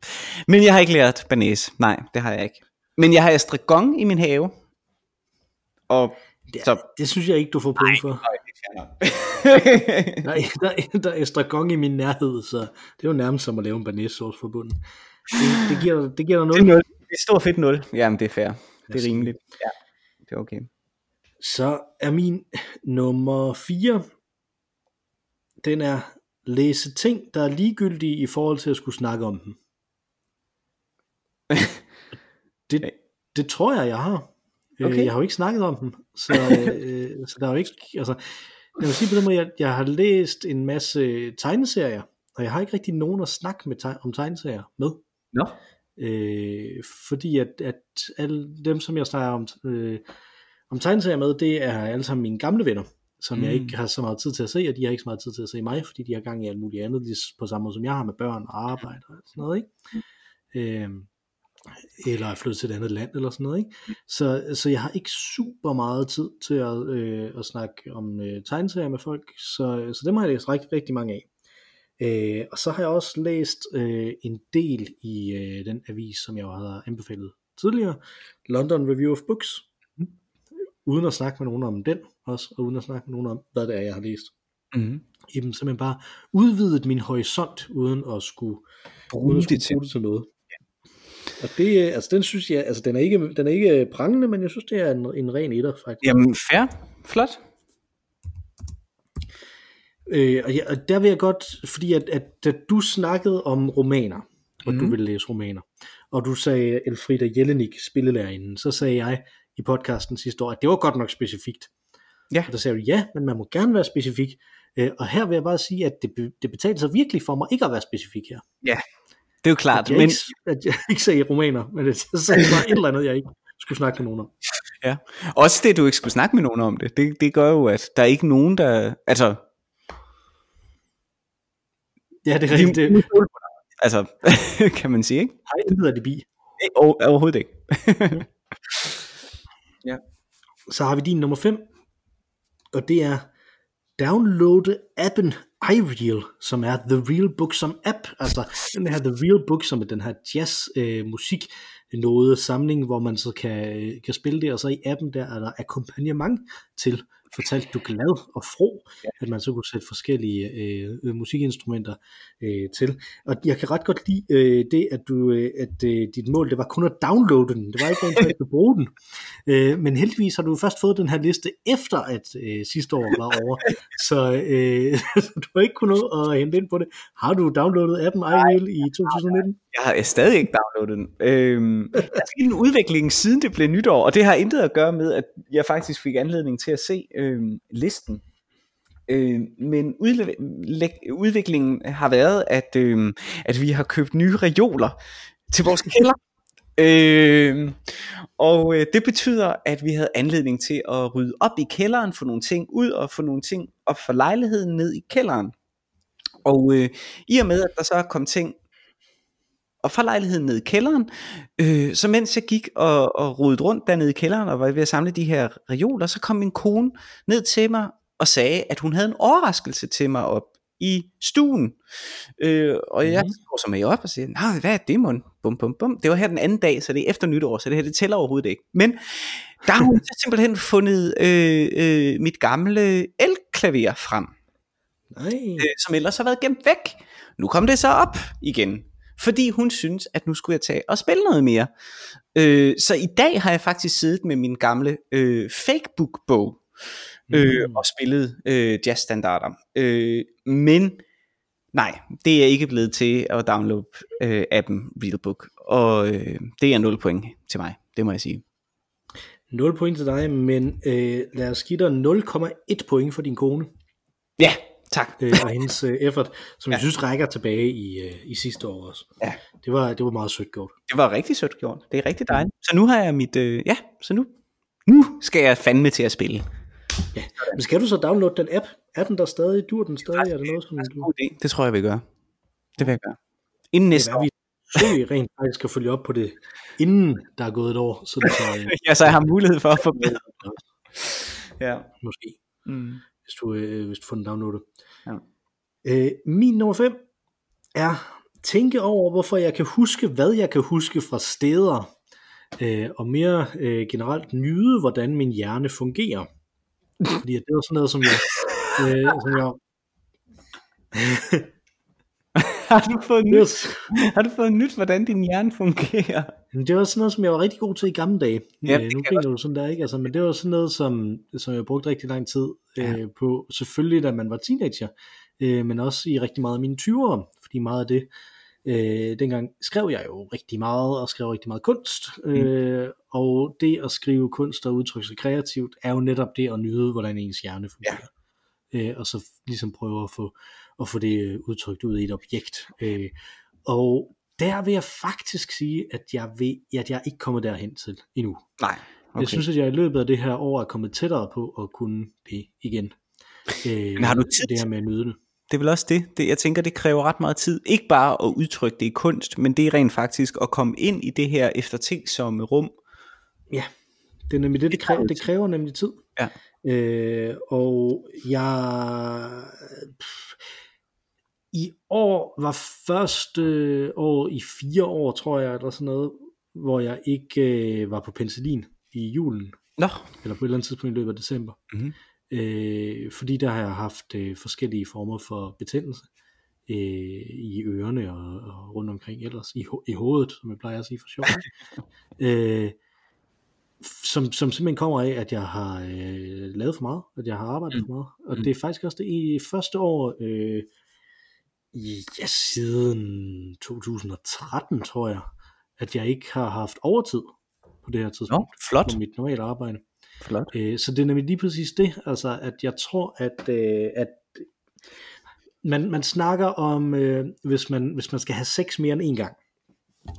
Men jeg har ikke lært banæs. Nej, det har jeg ikke. Men jeg har estragon i min have. Og Det, så, det synes jeg ikke, du får point for. nej, det er Der er, der, er, der er estragon i min nærhed, så det er jo nærmest som at lave en banæssauce for bunden. Det, det, giver, det giver dig Det er noget. 0. Det er stor fedt 0. Jamen, det er fair. Det er rimeligt. Ja, det er okay. Så er min nummer 4, den er læse ting, der er ligegyldige i forhold til at skulle snakke om dem. Det, det tror jeg, jeg har. Okay. Okay. Jeg har jo ikke snakket om dem, så, øh, så der er jo ikke, altså, jeg vil sige på den måde, jeg, jeg har læst en masse tegneserier, og jeg har ikke rigtig nogen at snakke med teg- om tegneserier med. Nå. Øh, fordi at, at alle dem, som jeg snakker om, øh, om tegneserier med, det er alle sammen mine gamle venner, som mm. jeg Mm. ikke har så meget tid til at se, og de har ikke så meget tid til at se mig, fordi de har gang i alt muligt andet, lige på samme måde som jeg har med børn og arbejde og sådan noget, ikke? Øh, eller er flyttet til et andet land eller sådan noget, ikke? Så, så jeg har ikke super meget tid til at, øh, at snakke om øh, tegneserier med folk, så, så dem har jeg læst rigtig, rigtig mange af. Øh, og så har jeg også læst øh, en del i øh, den avis, som jeg har anbefalet tidligere, London Review of Books, uden at snakke med nogen om den også, og uden at snakke med nogen om, hvad det er, jeg har læst. Mm-hmm. Jamen simpelthen bare udvidet min horisont, uden at skulle uden at skulle bruge det til noget. Og det, øh, altså den synes jeg, altså den er ikke, den er ikke prangende, men jeg synes det er en, en ren etter faktisk. Jamen, fair. Flot. Øh, og, jeg, og der vil jeg godt, fordi at, at da du snakkede om romaner, og mm. du Mhm. ville læse romaner, og du sagde Elfrida Jelinek, spillelærerinden, så sagde jeg i podcasten sidste år, at det var godt nok specifikt. Ja. Og der sagde du, ja, men man må gerne være specifik. Øh, og her vil jeg bare sige, at det, det betaler sig virkelig for mig ikke at være specifik her. Det er jo klart. At jeg, Men, ikke, at jeg ikke sagde romaner, men jeg sagde bare et eller andet, jeg ikke skulle snakke med nogen om. ja. Også det, du ikke skulle snakke med nogen om det. Det, det gør jo, at der er ikke nogen, der... Altså, Ja, det er rigtigt. Det. Altså, kan man sige, ikke? har intet af det bi. Over- Overhovedet ikke. Så har vi din nummer 5, og det er downloade appen iReal, som er The Real Book som app, altså den her The Real Book, som er den her jazz øh, musik noget samling, hvor man så kan, øh, kan spille det, og så i appen der er der akkompagnement til, fortalt du glad og fro, ja. at man så kunne sætte forskellige øh, øh, musikinstrumenter øh, til. Og jeg kan ret godt lide øh, det, at, du, øh, at øh, dit mål det var kun at downloade den, det var ikke rent at bruge den. Øh, men heldigvis har du først fået den her liste efter, at øh, sidste år var over, så øh, du har ikke kunnet nå at hente ind på det. Har du downloadet appen iReal i 2019? Jeg har stadig ikke downloadet den. Øhm, der er sket en udvikling siden det blev nytår, og det har intet at gøre med, at jeg faktisk fik anledning til at se øhm, listen. Øh, men udviklingen har været, at, øhm, at vi har købt nye reoler til vores kælder. Øh, og øh, det betyder, at vi havde anledning til at rydde op i kælderen, få nogle ting ud og få nogle ting op for lejligheden ned i kælderen. Og øh, i og med, at der så er kommet ting og fra lejligheden ned i kælderen, øh, så mens jeg gik og, og rodede rundt dernede i kælderen og var ved at samle de her reoler, så kom min kone ned til mig og sagde, at hun havde en overraskelse til mig op i stuen. Øh, og jeg Mhm. går så med op og siger, nej, hvad er det, mon? Bum, bum, bum. Det var her den anden dag, så det er efter nytår, så det her, det tæller overhovedet ikke. Men der har hun så simpelthen fundet øh, øh, mit gamle elklaver frem Nej. øh, som ellers har været gemt væk. Nu kom det så op igen, fordi hun synes, at nu skulle jeg tage og spille noget mere. Øh, så i dag har jeg faktisk siddet med min gamle øh, fakebook-bog øh, Mm. og spillet øh, jazzstandarder. Øh, men nej, det er ikke blevet til at downloade øh, appen Realbook, og øh, det er 0 point til mig, det må jeg sige. 0 point til dig, men øh, lad os give dig 0,1 point for din kone Ja, tak. øh, og hendes øh, effort, som ja. Ja. jeg synes rækker tilbage i, øh, i sidste år også. Ja. Det var, det var meget sødt gjort. Det var rigtig sødt gjort. Det er rigtig dejligt. Så nu har jeg mit, øh, ja, så nu, nu skal jeg fandme til at spille. Men skal du så downloade den app? Er den der stadig? Dur den stadig? Er det noget, som Det er en du... god idé. Det tror jeg, vil gøre. Det vil jeg gøre. Inden Det næste er, år. vi så vi rent faktisk kan følge op på det, inden der er gået et år. Så, det, så, øh, ja, så jeg har mulighed for at forbedre. ja. Måske, Mm. hvis du, øh, hvis du får den downloadet. Ja. Øh, min nummer 5 er tænke over, hvorfor jeg kan huske, hvad jeg kan huske fra steder, øh, og mere øh, generelt nyde, hvordan min hjerne fungerer. Fordi det var sådan noget, som jeg, øh, som jeg har, du fået nyt, har du fået nyt, hvordan din hjerne fungerer? Men det var sådan noget, som jeg var rigtig god til i gamle dage. Ja, øh, nu kan griner du sådan der, ikke? Altså, men det var sådan noget, som, som jeg brugte rigtig lang tid øh, Ja. på. Selvfølgelig, da man var teenager, øh, men også i rigtig meget af mine 20'ere, fordi meget af det, øh, dengang skrev jeg jo rigtig meget, og skrev rigtig meget kunst. Øh, og det at skrive kunst og udtrykke sig kreativt, er jo netop det at nyde, hvordan ens hjerne fungerer. Øh, og så ligesom prøve at få, at få det øh, udtrykt ud i et objekt. Øh, og der vil jeg faktisk sige, at jeg, ved, at jeg ikke kommer derhen til endnu. Nej. Okay. Jeg synes, at jeg i løbet af det her år er kommet tættere på at kunne det igen. Øh, Men har du tid Det her med at nyde det. det er vel også det. det. Jeg tænker, det kræver ret meget tid. Ikke bare at udtrykke det i kunst, men det er rent faktisk at komme ind i det her eftertænksomme rum. Ja, det er nemlig det, det, Det kræver det kræver nemlig tid. Ja. Øh, og jeg... Pff, I år var første år i fire år, tror jeg, eller sådan noget, hvor jeg ikke øh, var på penicillin i julen, Nå. eller på et eller andet tidspunkt i løbet af december. Mhm. Øh, fordi der har jeg haft øh, forskellige former for betændelse øh, i ørerne og, og rundt omkring ellers, i, ho- i hovedet, som jeg plejer at sige for sjov. øh, som, som simpelthen kommer af, at jeg har øh, lavet for meget, at jeg har arbejdet Mm. for meget. Og Mm. det er faktisk også det i første år, øh, ja, siden 2013, tror jeg, at jeg ikke har haft overtid på det her tidspunkt Nå, flot. på mit normale arbejde. flot. Øh, så det er nemlig lige præcis det, altså at jeg tror, at, øh, at man, man snakker om, øh, hvis, man, hvis man skal have sex mere end en gang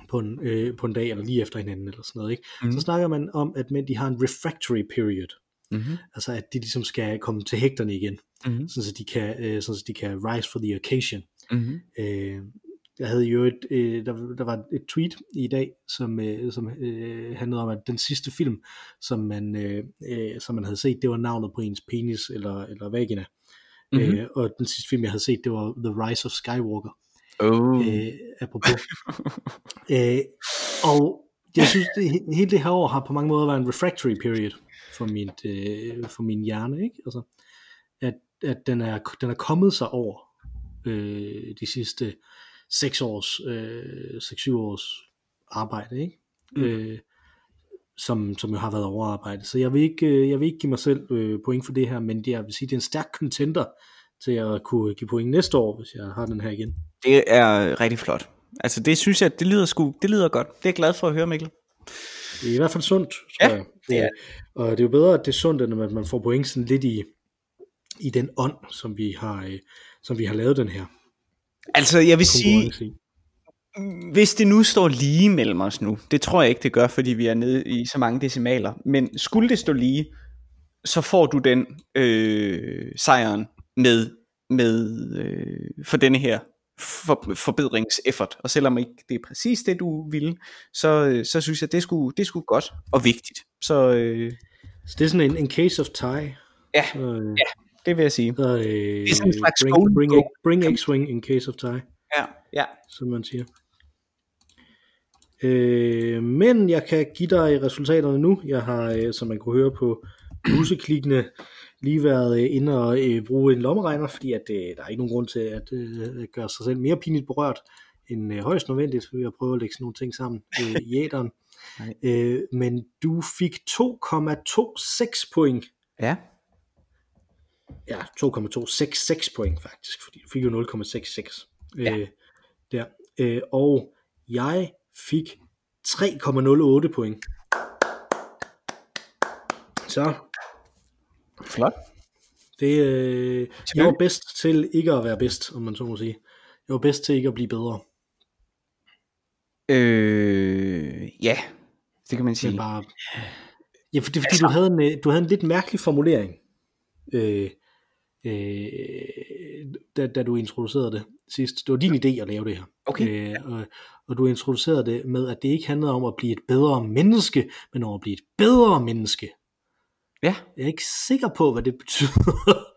på en, øh, på en dag, eller lige efter hinanden, eller sådan noget, ikke? Mm. Mhm. så snakker man om, at mænd de har en refractory period, Mm-hmm. altså at de ligesom skal komme til hægterne igen, Mm-hmm. sådan så de kan, øh, sådan så de kan rise for the occasion. Mm-hmm. Øh, jeg havde jo et, øh, der, der var et tweet i dag, som, øh, som øh, handlede om, at den sidste film, som man, øh, øh, som man havde set, det var navnet på ens penis eller, eller vagina. Mhm. Mm-hmm. Øh, og den sidste film, jeg havde set, det var The Rise of Skywalker, Oh. øh, apropos. øh, og jeg synes, det, hele det her år har på mange måder været en refractory period for, mit, øh, for min hjerne, ikke? Altså, at, at den, er, den er kommet sig over øh, de sidste 6 års, øh, 6-7 års arbejde, ikke? Mm. Øh, som, som jo har været overarbejde. Så jeg vil ikke, øh, jeg vil ikke give mig selv øh, point for det her, men det, jeg vil sige, det er en stærk contender til at kunne give point næste år, hvis jeg har den her igen. Det er rigtig flot. Altså det synes jeg, det lyder sgu, det lyder godt. Det er jeg glad for at høre, Mikkel. Det er i hvert fald sundt, tror Ja, jeg. det er Øh, Og det er jo bedre, at det er sundt, end at man får point sådan lidt i, i den ånd, som vi har, øh, som vi har lavet den her Altså jeg vil sige, hvis det nu står lige mellem os nu, det tror jeg ikke det gør, fordi vi er nede i så mange decimaler, men skulle det stå lige, så får du den øh, sejren med, med øh, for denne her for, forbedringseffort, og selvom ikke det er præcis det du ville, så, øh, så synes jeg det skulle, det skulle godt og vigtigt. Så øh, Så det er sådan en, en case of tie. Ja, Så, øh, ja. Det vil jeg sige. så, øh, Det er sådan en slags bring, bring, goal. bring X-Wing in case of tie, Ja, ja. som man siger. Øh, men jeg kan give dig resultaterne nu. Jeg har, øh, som man kunne høre på museklikkene, lige været øh, inde og øh, bruge en lommeregner, fordi at, øh, der er ikke nogen grund til at øh, gøre sig selv mere pinligt berørt end øh, højst nødvendigt ved at prøve at lægge sådan nogle ting sammen øh, i æderen. Nej. øh, men du fik 2,26 point. Ja. Ja, 2,266 point faktisk, fordi du fik jo 0,66 Ja. øh, der. Øh, og jeg fik 3,08 point. Så Flot. det, øh, jeg var bedst til ikke at være bedst, om man så må sige. Jeg var bedst til ikke at blive bedre, Øh, ja, det kan man sige. men bare... Ja, for det er fordi, du havde, en, øh, du havde en lidt mærkelig formulering. Øh, øh, da, da du introducerede det sidst. Det var din idé at lave det her. Okay. Øh, og, og du introducerede det med, at det ikke handlede om at blive et bedre menneske, men om at blive et bedre menneske. Ja. Jeg er ikke sikker på, hvad det betyder.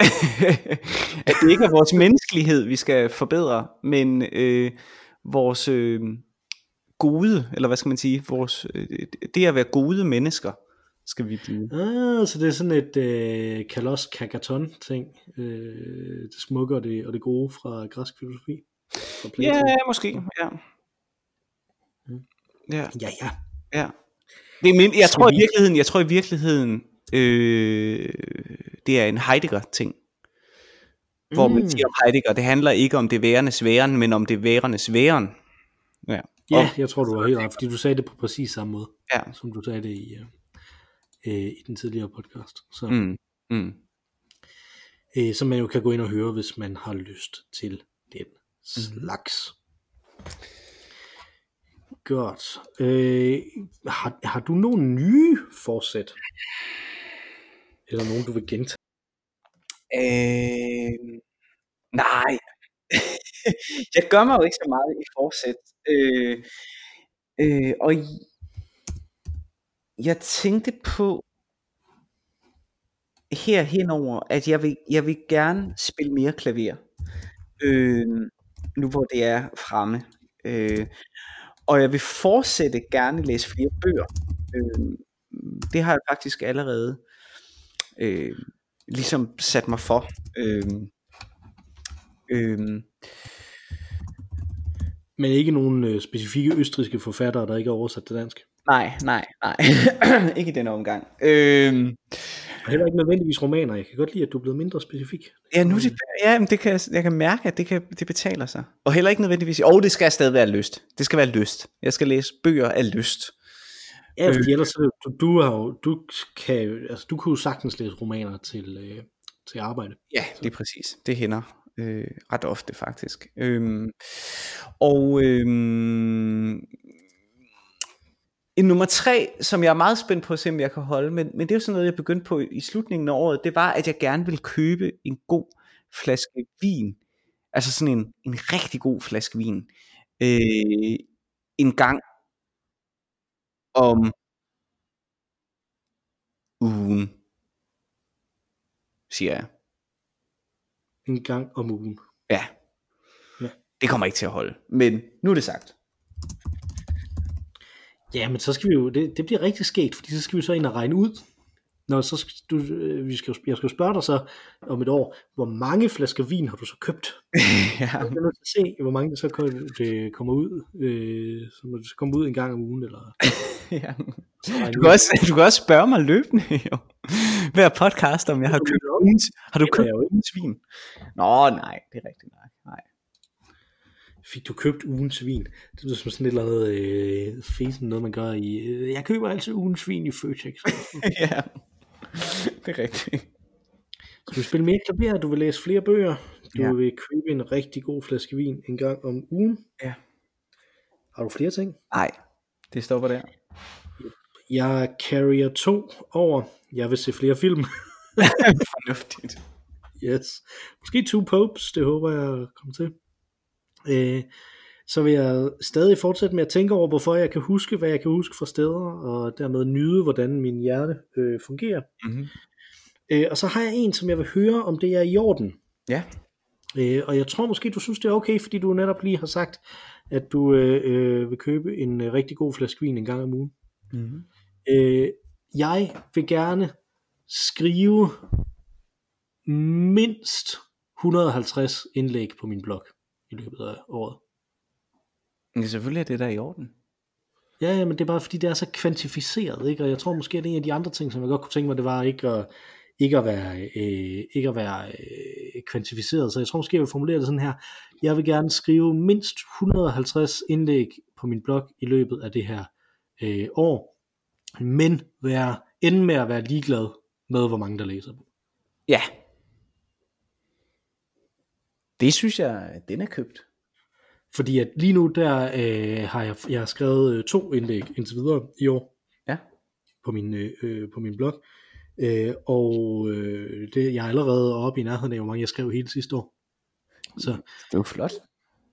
at det ikke er vores menneskelighed, vi skal forbedre, men øh, vores øh, gode, eller hvad skal man sige, vores, øh, det at være gode mennesker, skal vi blive. Ah, så det er sådan et øh, kalos kagaton ting. Øh, det smukke og det, og det gode fra græsk filosofi. Fra. Ja, måske, ja. Mm. Ja, ja, ja. ja. Det er min, jeg Skal tror i vi- virkeligheden, jeg tror i virkeligheden, øh, det er en Heidegger-ting. Hvor man Mm. siger om Heidegger, det handler ikke om det værendes væren, men om det værendes væren. Ja, Ja, jeg tror, du har helt ret, fordi du sagde det på præcis samme måde, ja. som du sagde det i, øh, øh, i den tidligere podcast. Så, Mm, mm. øh, som man jo kan gå ind og høre, hvis man har lyst til den slags. Godt. Øh, har, har du nogle nye forsæt? Eller nogen, du vil gentage? Øh, nej. jeg gør mig jo ikke så meget i forsæt. Øh, øh, og jeg tænkte på her henover, at jeg vil, jeg vil gerne spille mere klaver. Øh, nu hvor det er fremme. Øh, og jeg vil fortsætte gerne læse flere bøger. Øh, det har jeg faktisk allerede øh, ligesom sat mig for. Øh, øh, Men ikke nogen øh, specifikke østriske forfattere, der ikke er oversat til dansk nej, nej, nej. ikke i denne omgang. Øh, Og heller ikke nødvendigvis romaner. Jeg kan godt lide, at du er blevet mindre specifik. ja, nu er det, ja, men det kan, jeg- kan mærke, at det, kan, det betaler sig. Og heller ikke nødvendigvis, og det skal stadig være lyst. Det skal være lyst. Jeg skal læse bøger af lyst. Ja, fordi ellers så, du, du, har jo, du, kan, altså, du kunne jo sagtens læse romaner til, øh, til arbejde. Ja, lige præcis. Det hænder øh, ret ofte faktisk. Øhm, og øhm, en nummer tre, som jeg er meget spændt på at se, om jeg kan holde, men, men det er jo sådan noget, jeg begyndte på i slutningen af året, det var, at jeg gerne ville købe en god flaske vin. Altså sådan en, en rigtig god flaske vin. Øh, en gang om ugen, siger jeg. En gang om ugen. Ja. Ja. Det kommer ikke til at holde. Men nu er det sagt. Ja, men så skal vi jo, det, det bliver rigtig skægt, fordi så skal vi så ind og regne ud. Når så skal du, øh, vi skal, jeg skal spørge dig så om et år, hvor mange flasker vin har du så købt? ja. Til at se, hvor mange det så kommer, det kommer ud, øh, som det så kommer ud en gang om ugen, eller ja. så Du, kan også, du kan også spørge mig løbende, jo. Hver podcast, om jeg har købt ugens, har du købt ugens vin? Nå, nej, det er rigtigt, nej. nej. Fik du købt ugens vin? Det lyder som sådan et eller andet øh, fesen, noget man gør i, øh, jeg køber altid ugens vin i Føtex. ja, det er rigtigt. Så du vil spille mere klaver, du vil læse flere bøger, du Ja. vil købe en rigtig god flaske vin en gang om ugen. Ja. Har du flere ting? Nej, det stopper der. Jeg carrier to over. Jeg vil se flere film. Fornuftigt. yes. Måske Two Popes, det håber jeg kommer til. Øh, så vil jeg stadig fortsætte med at tænke over, hvorfor jeg kan huske, hvad jeg kan huske fra steder, og dermed nyde, hvordan min hjerte øh, fungerer. Mm-hmm. Øh, og så har jeg en, som jeg vil høre, om det er i orden. Ja. Øh, og jeg tror måske, du synes, det er okay, fordi du netop lige har sagt, at du øh, øh, vil købe en øh, rigtig god flaske vin en gang om ugen. Mm-hmm. Øh, jeg vil gerne skrive mindst 150 indlæg på min blog i løbet af året. Men selvfølgelig er det der i orden. Ja, ja, men det er bare fordi, det er så kvantificeret, ikke? Og jeg tror måske, at en af de andre ting, som jeg godt kunne tænke mig, det var ikke at, ikke at være, øh, ikke at være øh, kvantificeret. Så jeg tror måske, jeg vil formulere det sådan her. Jeg vil gerne skrive mindst 150 indlæg på min blog i løbet af det her øh, år, men være, ende med at være ligeglad med, hvor mange der læser dem. Ja. Det synes jeg, den er købt. Fordi at lige nu, der øh, har jeg, jeg har skrevet øh, to indlæg indtil videre i år. Ja. på min, øh, øh, på min blog. Øh, og øh, det, jeg er allerede oppe i nærheden af, hvor mange jeg skrev hele sidste år. Så, Det var flot.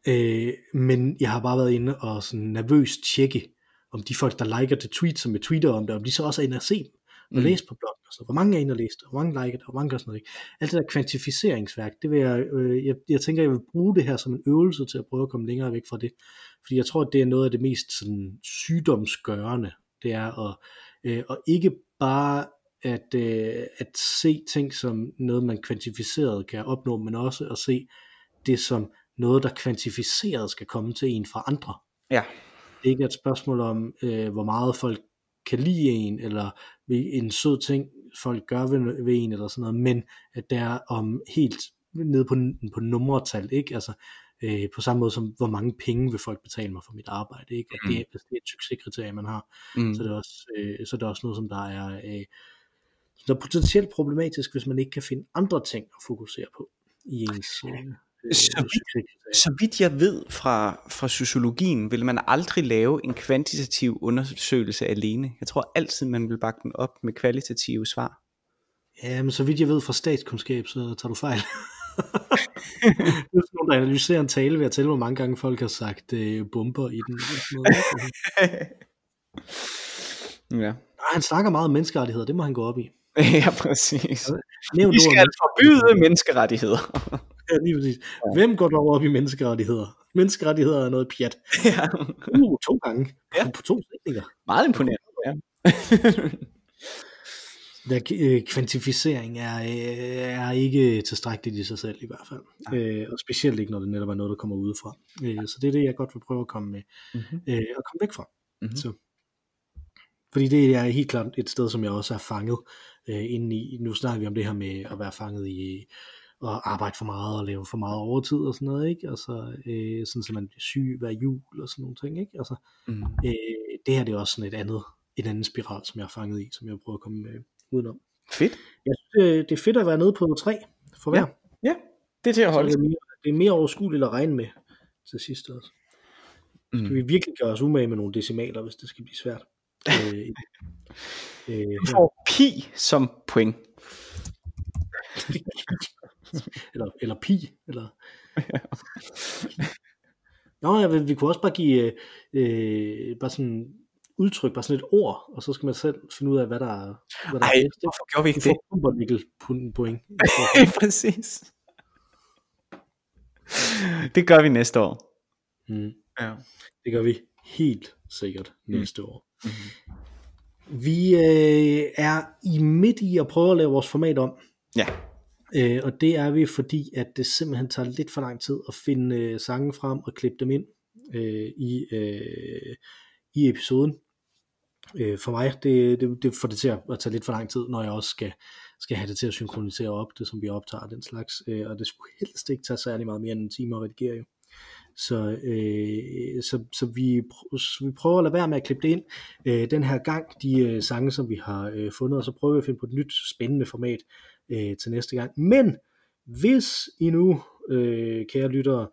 øh, men jeg har bare været inde og sådan nervøst tjekke, om de folk, der liker det tweet, som jeg tweeter om det, om de så også er inde og se dem og Mm. læse på bloggen. Så hvor mange er inde og læse det, hvor mange liker det, hvor mange gør sådan noget. Ikke? Alt det der kvantificeringsværk, det vil jeg, øh, jeg, jeg tænker, jeg vil bruge det her som en øvelse til at prøve at komme længere væk fra det. Fordi jeg tror, at det er noget af det mest sådan, sygdomsgørende, det er at, øh, at ikke bare at, øh, at se ting som noget, man kvantificeret kan opnå, men også at se det som noget, der kvantificeret skal komme til en fra andre. Ja. Det er ikke et spørgsmål om, øh, hvor meget folk kan lide en, eller en sød ting, folk gør ved, ved en, eller sådan noget, men at det er om helt nede på, på nummertal, ikke? Altså, øh, på samme måde som, hvor mange penge vil folk betale mig for mit arbejde, ikke? At det, er, hvis det er et succeskriterie, man har, Mm. så, er det også, øh, så er det også noget, som der er, øh, som der er potentielt problematisk, hvis man ikke kan finde andre ting at fokusere på i ens øh, Så vidt-. Så vidt jeg ved fra, fra sociologien, vil man aldrig lave en kvantitativ undersøgelse alene. Jeg tror altid, man vil bakke den op med kvalitative svar. Ja, men så vidt jeg ved fra statskundskab, så tager du fejl. det er nogen, der analyserer en tale ved at tælle, hvor mange gange folk har sagt øh, bomber i den. ja. Nej, han snakker meget om menneskerettigheder, det må han gå op i. ja, præcis. Nævn Vi skal om- forbyde menneskerettigheder. Ja, lige præcis. Hvem går dog op i menneskerettigheder? Menneskerettigheder er noget pjat. ja. Uh, to gange. Ja. På, på to sætninger. Meget imponerende. Ja. Der, øh, kvantificering er, øh, er ikke tilstrækkeligt i sig selv i hvert fald. Øh, og specielt ikke, når det netop er noget, der kommer udefra. Øh, så det er det, jeg godt vil prøve at komme, med, Mhm. øh, at komme væk fra. Mhm. Så. Fordi det er helt klart et sted, som jeg også er fanget øh, inde i. Nu snakker vi om det her med at være fanget i at arbejde for meget og lave for meget overtid og sådan noget, ikke? Altså, øh, sådan så man bliver syg hver jul og sådan nogle ting, ikke? Altså, Mm. øh, det her det er også sådan et andet, en anden spiral, som jeg er fanget i, som jeg vil prøve at komme øh, udenom. Fedt. Jeg synes, øh, det er fedt at være nede på 3 for hver. Ja, Ja, det er til at Så holde. det, er mere, det er mere overskueligt at regne med til sidst også. Skal Mm. vi virkelig gøre os umage med nogle decimaler, hvis det skal blive svært? øh, øh, Du får pi som point. eller, eller pi, eller... Nå, ja, vi, kunne også bare give øh, bare sådan udtryk, bare sådan et ord, og så skal man selv finde ud af, hvad der er, hvad der Ej, er hvorfor gjorde vi Du ikke det? får pumpernickel point. Præcis. Det gør vi næste år. Mm, Ja. det gør vi helt sikkert næste år. Mhm. Vi øh, er i midt i at prøve at lave vores format om, Ja øh, og det er vi, fordi at det simpelthen tager lidt for lang tid at finde øh, sange frem og klippe dem ind øh, i, øh, i episoden. Øh, for mig, det, det, det får det til at, at tage lidt for lang tid, når jeg også skal, skal have det til at synkronisere op, det som vi optager, den slags, øh, og det skulle helst ikke tage særlig meget mere end en time at redigere jo. Så, øh, så, så, vi, pr- så vi prøver at lade være med at klippe det ind øh, den her gang, de øh, sange, som vi har øh, fundet, og så prøver vi at finde på et nyt spændende format øh, til næste gang. Men hvis I nu, øh, kære lyttere,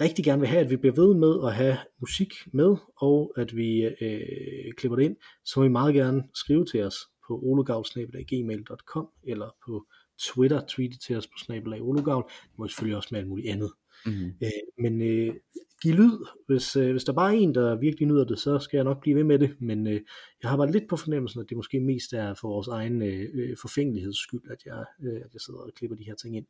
rigtig gerne vil have, at vi bliver ved med at have musik med, og at vi øh, klipper det ind, så må I meget gerne skrive til os på ologavl.gmail.com eller på Twitter, tweete til os på snabelag ologavl. Det må I selvfølgelig også med alt muligt andet. Mm. Øh, men øh, giv lyd, hvis, øh, hvis der bare er en, der virkelig nyder det, så skal jeg nok blive ved med det, men øh, jeg har bare lidt på fornemmelsen, at det måske mest er for vores egen øh, øh, forfængeligheds skyld, at jeg, øh, at jeg sidder og klipper de her ting ind.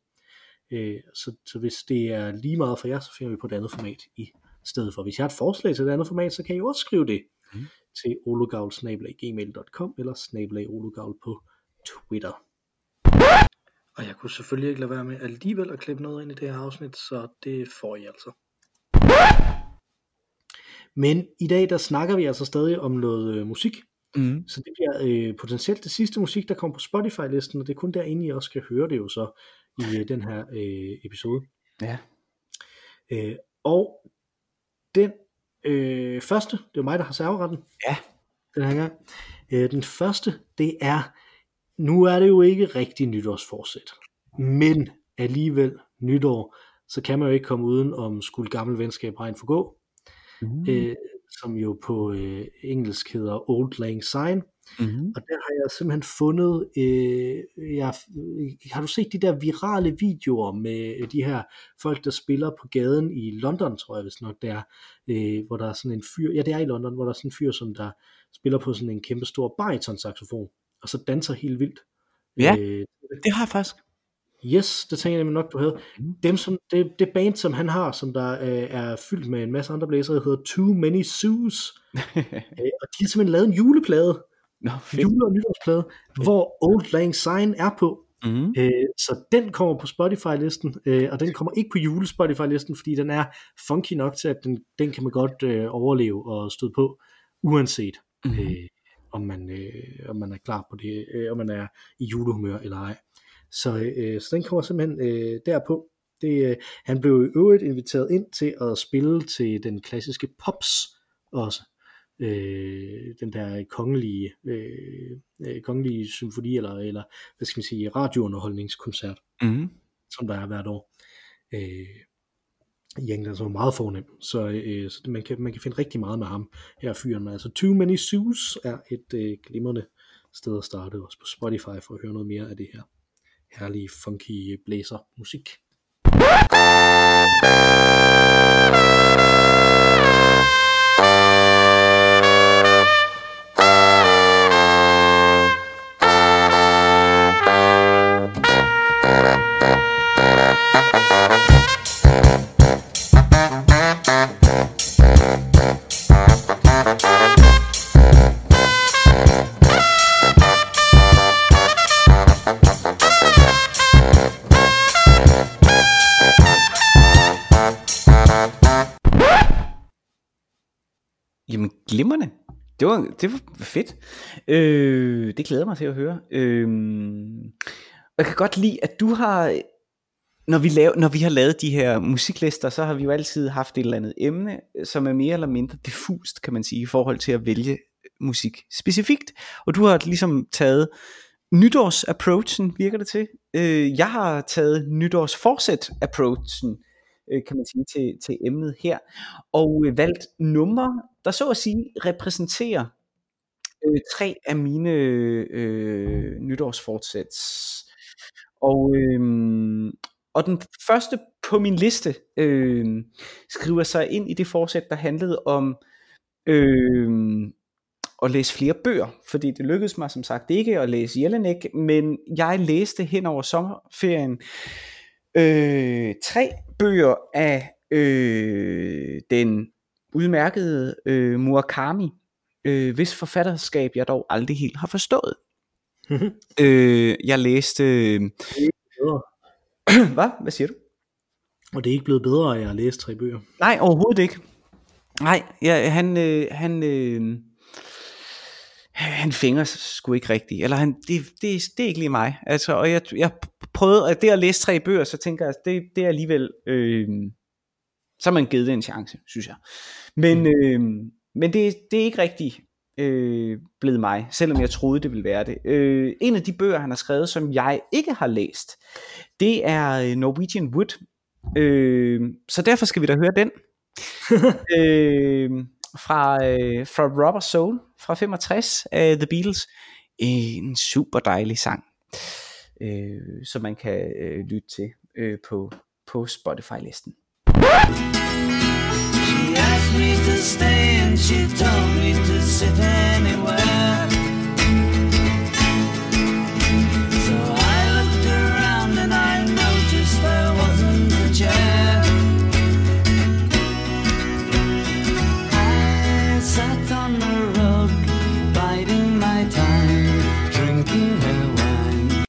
Øh, så, så hvis det er lige meget for jer, så finder vi på et andet format i stedet for. Hvis jeg har et forslag til et andet format, så kan I også skrive det Mm. til ologavl.gmail.com eller snabelag ologavl på Twitter. Og jeg kunne selvfølgelig ikke lade være med alligevel at klippe noget ind i det her afsnit, så det får I altså. Men i dag der snakker vi altså stadig om noget øh, musik, Mm. så det bliver øh, potentielt det sidste musik, der kommer på Spotify-listen, og det er kun derinde, I også skal høre det jo så i øh, den her øh, episode. Ja. Øh, og den øh, første, det er mig, der har serveretten. Ja. Den her gang. Øh, den første, det er, nu er det jo ikke rigtig nytårsforsæt, men alligevel nytår, så kan man jo ikke komme uden om skulle gammel venskab regn forgå, Mm. øh, som jo på øh, engelsk hedder Old Lang Syne. Mm-hmm. Og der har jeg simpelthen fundet, øh, jeg, har du set de der virale videoer med de her folk, der spiller på gaden i London, tror jeg hvis nok det er, øh, hvor der er sådan en fyr, ja det er i London, hvor der er sådan en fyr, som der spiller på sådan en kæmpe stor bariton saxofon, og så danser helt vildt. Ja. Øh, Det har jeg faktisk. Yes, det tænker jeg nemlig nok, du havde. Mm. Dem, som, det, det band, som han har, som der øh, er fyldt med en masse andre blæsere, hedder Too Many Sues. øh, og de har simpelthen lavet en juleplade, Nå, fedt. jule- og nytårsplade, hvor Old Lang Syne er på. Mm-hmm. Øh, så den kommer på Spotify-listen, øh, og den kommer ikke på jule-Spotify-listen, fordi den er funky nok til, at den, den kan man godt øh, overleve og støde på, uanset Mhm. øh, om, man, øh, om man er klar på det, øh, om man er i julehumør eller ej. Så, øh, så den kommer simpelthen øh, derpå. Det, øh, han blev i øvrigt inviteret ind til at spille til den klassiske Pops også. Øh, den der kongelige, øh, øh, kongelige symfoni, eller, eller hvad skal man sige, radiounderholdningskoncert, Mm-hmm. som der er hvert år. Øh, i England, som er meget fornem. Så, øh, så man, kan, man kan finde rigtig meget med ham her fyren. Men altså Too Many Sues er et øh, glimrende sted at starte også på Spotify for at høre noget mere af det her herlige funky blæser musik. Det var, fedt. Øh, det glæder mig til at høre. Øh, og jeg kan godt lide, at du har, når vi, laver, når vi har lavet de her musiklister, så har vi jo altid haft et eller andet emne, som er mere eller mindre diffust, kan man sige, i forhold til at vælge musik specifikt. Og du har ligesom taget nytårs-approachen, virker det til. Øh, jeg har taget nytårs-fortsæt-approachen, øh, kan man sige, til, til emnet her, og øh, valgt numre, der så at sige repræsenterer øh, tre af mine øh, nytårsfortsæts. Og, øh, og den første på min liste øh, skriver sig ind i det forsæt, der handlede om øh, at læse flere bøger, fordi det lykkedes mig som sagt ikke at læse Jelinek, men jeg læste hen over sommerferien øh, tre bøger af øh, den udmærkede øh, Murakami, øh, hvis forfatterskab jeg dog aldrig helt har forstået. øh, jeg læste... Øh, hvad? Hvad siger du? Og det er ikke blevet bedre at læse tre bøger. Nej, overhovedet ikke. Nej, ja, han, øh, han, øh, han fænger sgu ikke rigtigt. Eller han, det, det, det er ikke lige mig. Altså, og jeg, jeg prøvede, at det at læse tre bøger, så tænker jeg, det, det er alligevel, øh, så har man givet det en chance, synes jeg. Men, øh, men det, det er ikke rigtigt øh, blevet mig, selvom jeg troede, det ville være det. Øh, en af de bøger, han har skrevet, som jeg ikke har læst, det er Norwegian Wood. Øh, så derfor skal vi da høre den. øh, fra, øh, fra Rubber Soul fra 65 af The Beatles. En super dejlig sang, øh, som man kan øh, lytte til øh, på, på Spotify-listen. She asked me to stay and she told me to sit anywhere. So I looked around and I noticed there wasn't a chair. I sat on the rug, biding my time, drinking her wine.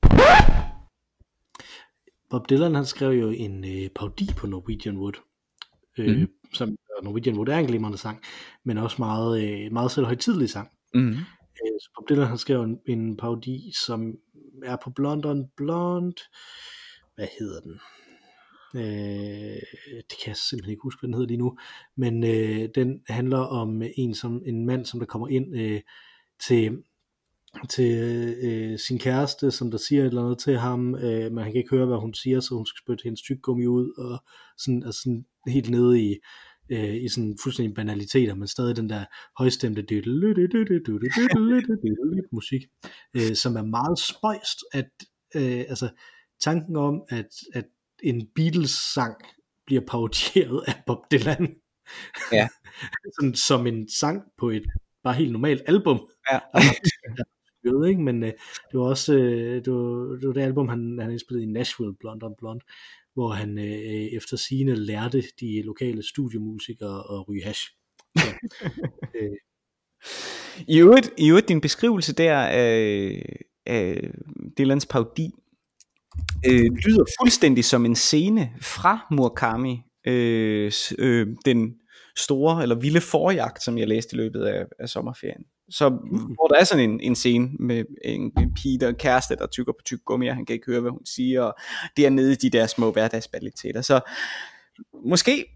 Bob Dylan han skrev jo en øh, parodi på Norwegian Wood, øh, mm. som og Norwegian Wood er en glimrende sang, men også meget, øh, meget selvhøjtidlig sang. Mm. Øh, så Bob Dylan han skrev en, en parodi, som er på Blonde on Blonde. Hvad hedder den? Øh, det kan jeg simpelthen ikke huske, hvad den hedder lige nu. Men øh, den handler om en, som, en mand, som der kommer ind øh, til til øh, sin kæreste, som der siger et eller andet til ham, øh, men han kan ikke høre, hvad hun siger, så hun skal spytte hendes tyggegummi ud, og sådan, altså sådan helt nede i, øh, i sådan fuldstændig banaliteter, men stadig den der højstemte musik, øh, som er meget spøjst, at øh, altså, tanken om, at, at en Beatles-sang bliver parodieret af Bob Dylan, Ja. sådan, som en sang på et bare helt normalt album, Ja. ved, ikke? men øh, det var også øh, det, var, det var det album, han, han indspillede i Nashville, Blonde on Blonde, hvor han øh, efter sine lærte de lokale studiemusikere at ryge hash. Så, øh, I øvrigt, i øvrigt din beskrivelse der af, af Dylans parodi øh, lyder fuldstændig som en scene fra Murakami, øh, øh, den store eller vilde forjagt, som jeg læste i løbet af, af sommerferien. Så hvor der er sådan en, en scene med en, en pige, der er en kæreste, der tykker på tyk gummi, og han kan ikke høre, hvad hun siger, og det er nede i de der små hverdagsbaliteter. Så måske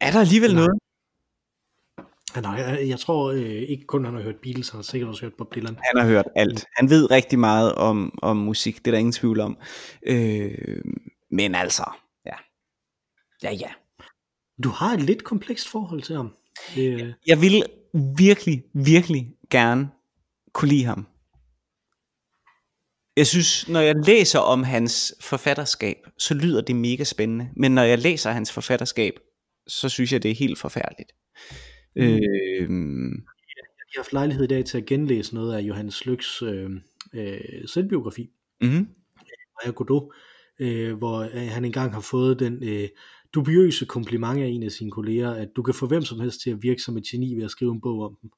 er der alligevel Nej. noget. har, jeg, jeg tror øh, ikke kun han har hørt Beatles, han har sikkert også hørt Bob Dylan. Han har hørt alt. Han ved rigtig meget om, om musik, det er der ingen tvivl om. Øh, men altså, ja. Ja, ja. Du har et lidt komplekst forhold til ham. Det, øh, Jeg vil virkelig, virkelig gerne kunne lide ham. Jeg synes, når jeg læser om hans forfatterskab, så lyder det mega spændende. Men når jeg læser hans forfatterskab, så synes jeg, det er helt forfærdeligt. Mm. Øh, jeg har haft lejlighed i dag til at genlæse noget af Johannes Lyks øh, øh, selvbiografi, mm, Maja Godot, øh, hvor øh, han engang har fået den øh, dubiøse kompliment af en af sine kolleger, at du kan få hvem som helst til at virke som et geni ved at skrive en bog om dem.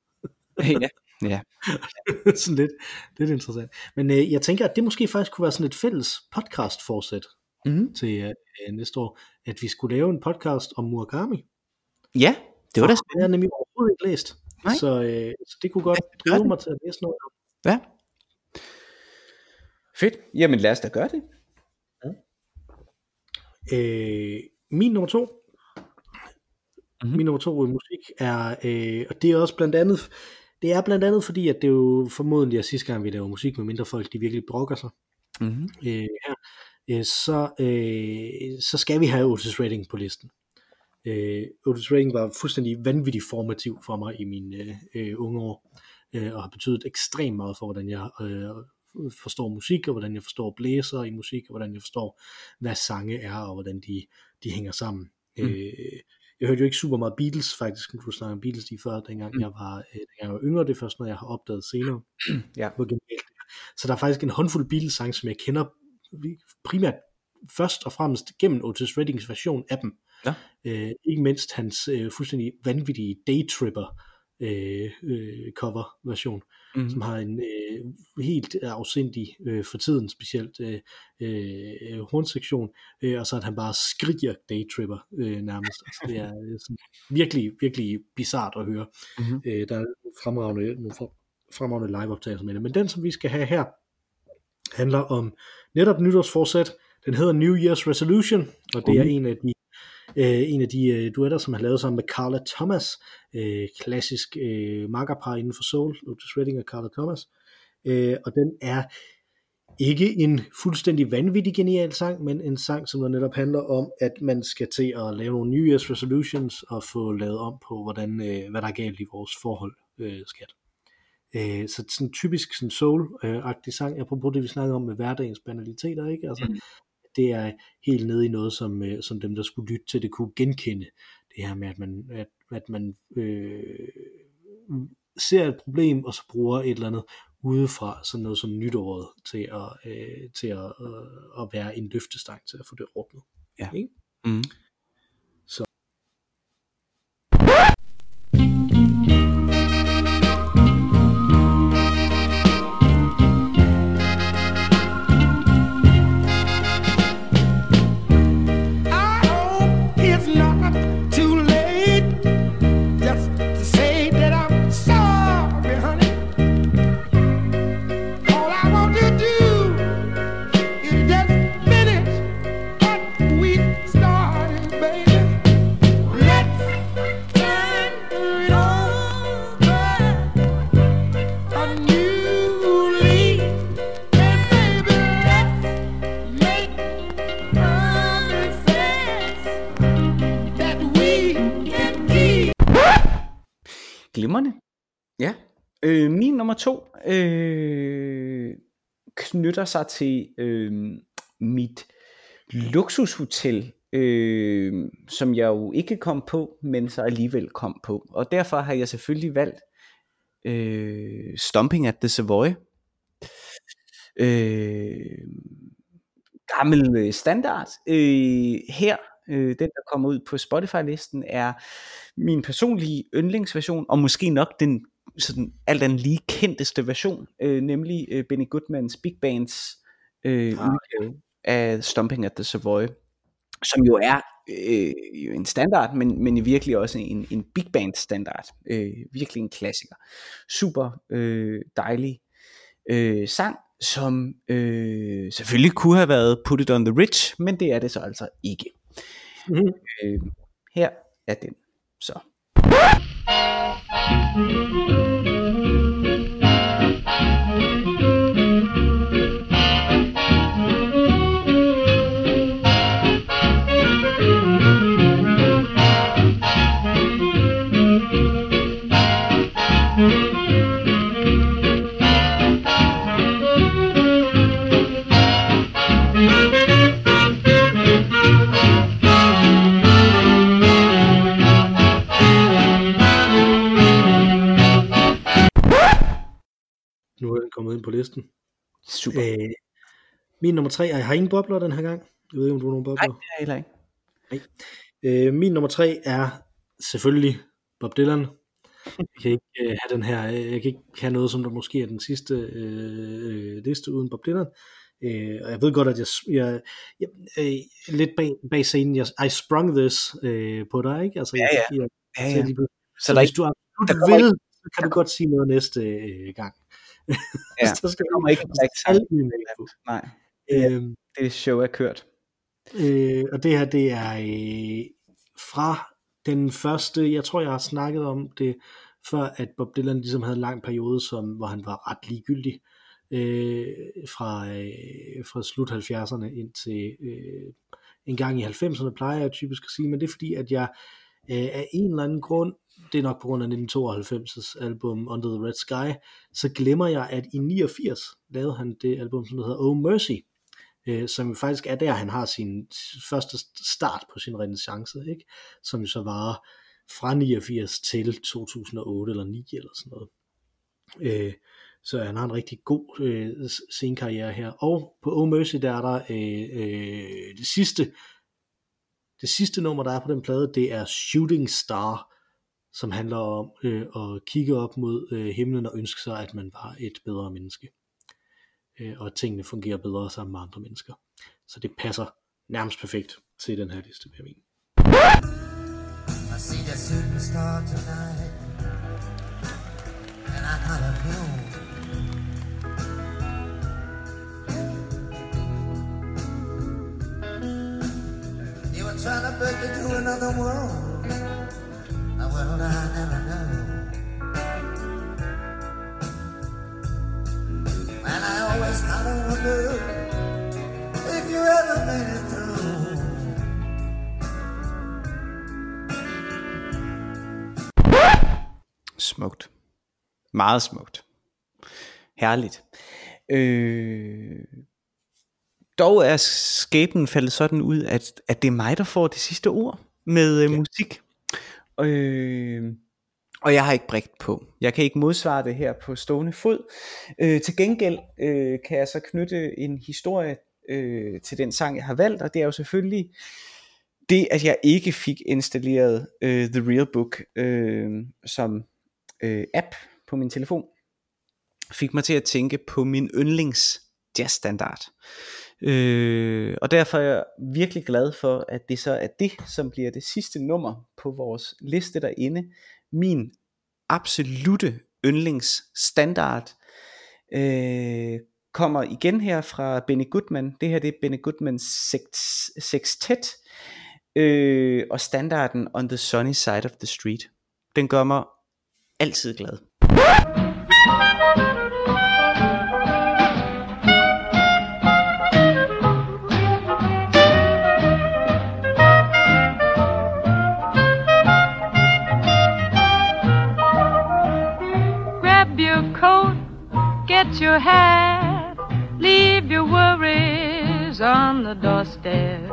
ja, ja. sådan lidt, lidt interessant. Men øh, jeg tænker, at det måske faktisk kunne være sådan et fælles podcast forsæt Mm, til øh, næste år, at vi skulle lave en podcast om Murakami. ja, det var da Det har jeg nemlig overhovedet ikke læst. Nej. Så, øh, så det kunne godt gør drive mig til at læse noget. Ja. Fedt. Jamen lad os da gøre det. Øh, min nummer to, Mhm. min nummer to øh, musik er, øh, og det er også blandt andet, det er blandt andet fordi, at det jo formodentlig er sidste gang, vi laver musik med mindre folk, de virkelig brokker sig Mm-hmm. øh, her, øh, så, øh, så skal vi have Otis Redding på listen. Øh, Otis Redding var fuldstændig vanvittigt formativ for mig i mine øh, unge år, øh, og har betydet ekstremt meget for, hvordan jeg øh, forstår musik, og hvordan jeg forstår blæser i musik, og hvordan jeg forstår, hvad sange er, og hvordan de, de hænger sammen. Mm. Øh, jeg hørte jo ikke super meget Beatles, faktisk, når du snakker om Beatles lige før, dengang, mm. jeg var, øh, dengang jeg var yngre, det er først noget, jeg har opdaget senere, Ja. hvor genialt. Så der er faktisk en håndfuld Beatles-sange, som jeg kender primært først og fremmest gennem Otis Reddings version af dem. Ja. Øh, ikke mindst hans øh, fuldstændig vanvittige Daytripper øh, øh, cover version, Mhm. mm. som har en øh, helt afsindig, øh, for tiden specielt, øh, øh, hornsektion, øh, og så at han bare skriger Daytripper øh, nærmest. Altså, det er øh, sådan virkelig, virkelig bizart at høre. Mhm. Øh, der er fremragende, nogle fremragende liveoptagelser med det. Men den, som vi skal have her, handler om netop nytårsforsæt. Den hedder New Year's Resolution, og det er en af de øh, en af de øh, duetter, som han lavede sammen med Carla Thomas, øh, klassisk øh, makkerpar inden for soul, Otis Redding og Carla Thomas. Øh, og den er ikke en fuldstændig vanvittig genial sang, men en sang, som der netop handler om, at man skal til at lave nogle New Year's resolutions og få lavet om på, hvordan, øh, hvad der er galt i vores forhold, øh, skat. Øh, så sådan typisk sådan soul-agtig sang, apropos det vi snakkede om med hverdagens banaliteter, ikke? Altså, mm det er helt nede i noget, som, øh, som dem, der skulle lytte til det, kunne genkende. Det her med, at man, at, at man øh, ser et problem, og så bruger et eller andet udefra, sådan noget som nytåret, til at, øh, til at, øh, at være en løftestang til at få det ordnet. Ja. Ikke? Mm. To øh, knytter sig til øh, mit luksushotel, øh, som jeg jo ikke kom på, men så alligevel kom på. Og derfor har jeg selvfølgelig valgt øh, Stomping at the Savoy. Øh, gammel øh, standard. Øh, her, øh, den der kommer ud på Spotify-listen, er min personlige yndlingsversion, og måske nok den sådan alt andet lige kendteste version, øh, nemlig øh, Benny Goodmans Big Bands øh, Ah, udgave af Stomping at the Savoy, som jo er øh, jo en standard, men, men virkelig også en, en big band standard. Øh, virkelig en klassiker. Super øh, dejlig øh, sang, som øh, selvfølgelig kunne have været Put It On The Rich, men det er det så altså ikke. Mhm. Øh, her er den så. Nu kommet ind på listen. Super. Øh, min nummer tre, jeg har ingen bobler den her gang. Jeg ved ikke, om du har nogle Nej, bobler. er heller ikke. Øh, min nummer tre er selvfølgelig Bob Dylan. Jeg kan ikke øh, have den her, øh, jeg kan ikke have noget, som der måske er den sidste øh, øh, liste uden Bob Dylan. Øh, og jeg ved godt, at jeg, jeg, jeg øh, lidt bag, bag scenen, jeg, I sprung this øh, på dig, ikke? Altså, Ja, jeg, ja. Jeg, Ja, så ja. lige pludselig- Så så der, er hvis ikke, du absolut der vil, så kan du godt sige noget næste øh, gang. Ja, så skal kommer ikke rigtig nej, Øhm, det show er kørt. Øh, og det her, det er øh, fra den første, jeg tror, jeg har snakket om det, før at Bob Dylan ligesom havde en lang periode, som, hvor han var ret ligegyldig, øh, fra, øh, fra slut 70'erne ind til øh, en gang i 90'erne, plejer jeg typisk at sige, men det er fordi, at jeg øh, af en eller anden grund, det er nok på grund af 1992's album Under the Red Sky, så glemmer jeg, at i 89 lavede han det album, som hedder Oh Mercy, øh, som faktisk er der, han har sin første start på sin renaissance, ikke? som jo så var fra 89 til 2008 eller 9 eller sådan noget. Øh, så han har en rigtig god øh, scenekarriere her. Og på Oh Mercy, der er der øh, øh, det sidste det sidste nummer, der er på den plade, det er Shooting Star, som handler om øh, at kigge op mod øh, himlen og ønske sig, at man var et bedre menneske øh, og at tingene fungerer bedre sammen med andre mennesker. Så det passer nærmest perfekt til den her liste, vil jeg mene. I see the shooting star tonight, and I thought of you. You were trying to break into another world, world I never knew. And I always kind of wondered if you ever made it through. Smukt. Meget smukt. Herligt. Øh, dog er skæbnen faldet sådan ud, at, at det er mig, der får det sidste ord med øh, musik. Øh, og jeg har ikke brigt på. Jeg kan ikke modsvare det her på stående fod. Øh, til gengæld øh, kan jeg så knytte en historie øh, til den sang, jeg har valgt, og det er jo selvfølgelig det, at jeg ikke fik installeret øh, The Real Book øh, som øh, app på min telefon, fik mig til at tænke på min yndlings jazzstandard. Øh, og derfor er jeg virkelig glad for, at det så er det, som bliver det sidste nummer på vores liste derinde. Min absolute yndlingsstandard øh, kommer igen her fra Benny Goodman. Det her det er Benny Goodmans sextet øh, og standarden On the Sunny Side of the Street. Den gør mig altid glad. Your hat. Leave your worries on the doorstep.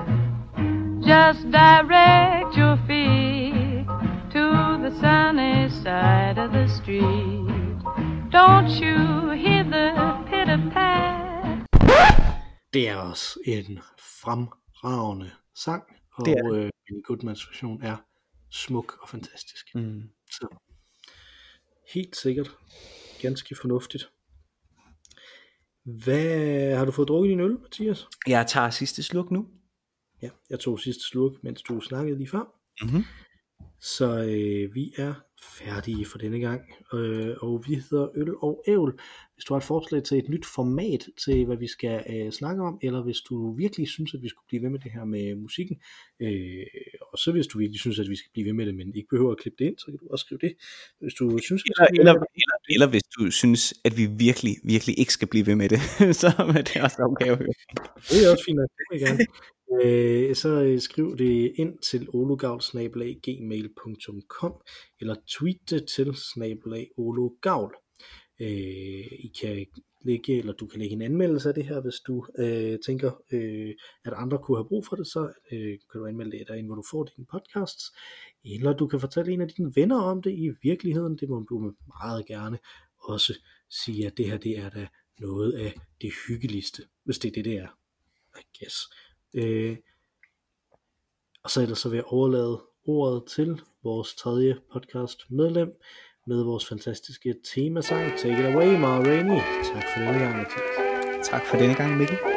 Just direct your feet to the sunny side of the street. Don't you hear the pitter pat? Det er også en fremragende sang, og Det er øh, Benny Goodmans version er smuk og fantastisk. Mm. Så helt sikkert ganske fornuftigt. Hvad har du fået drukket din øl, Mathias? Jeg tager sidste sluk nu. Ja, jeg tog sidste slurk, mens du snakkede lige før. Mhm. Så øh, vi er færdige for denne gang, øh, og vi hedder Øl og Ævl. Hvis du har et forslag til et nyt format til, hvad vi skal øh, snakke om, eller hvis du virkelig synes, at vi skulle blive ved med det her med musikken, øh, og så hvis du virkelig synes, at vi skal blive ved med det, men ikke behøver at klippe det ind, så kan du også skrive det. Hvis du synes, Eller, eller, eller, eller hvis du synes, at vi virkelig, virkelig ikke skal blive ved med det, så er det også høre. Det er også fint, at det gerne. Øh, så øh, skriv det ind til ologavl.gmail.com eller tweet det til snabelag ologavl. Øh, I kan lægge, eller du kan lægge en anmeldelse af det her, hvis du øh, tænker, øh, at andre kunne have brug for det, så øh, kan du anmelde det derinde, hvor du får dine podcasts. Eller du kan fortælle en af dine venner om det i virkeligheden. Det må du meget gerne også sige, at det her det er da noget af det hyggeligste, hvis det er det, det er. I guess. Øh, og så ellers så vil jeg overlade ordet til vores tredje podcast medlem med vores fantastiske temasang Take It Away, Ma Rainey. Tak for denne gang, Mathias. Tak for denne gang, Mikkel.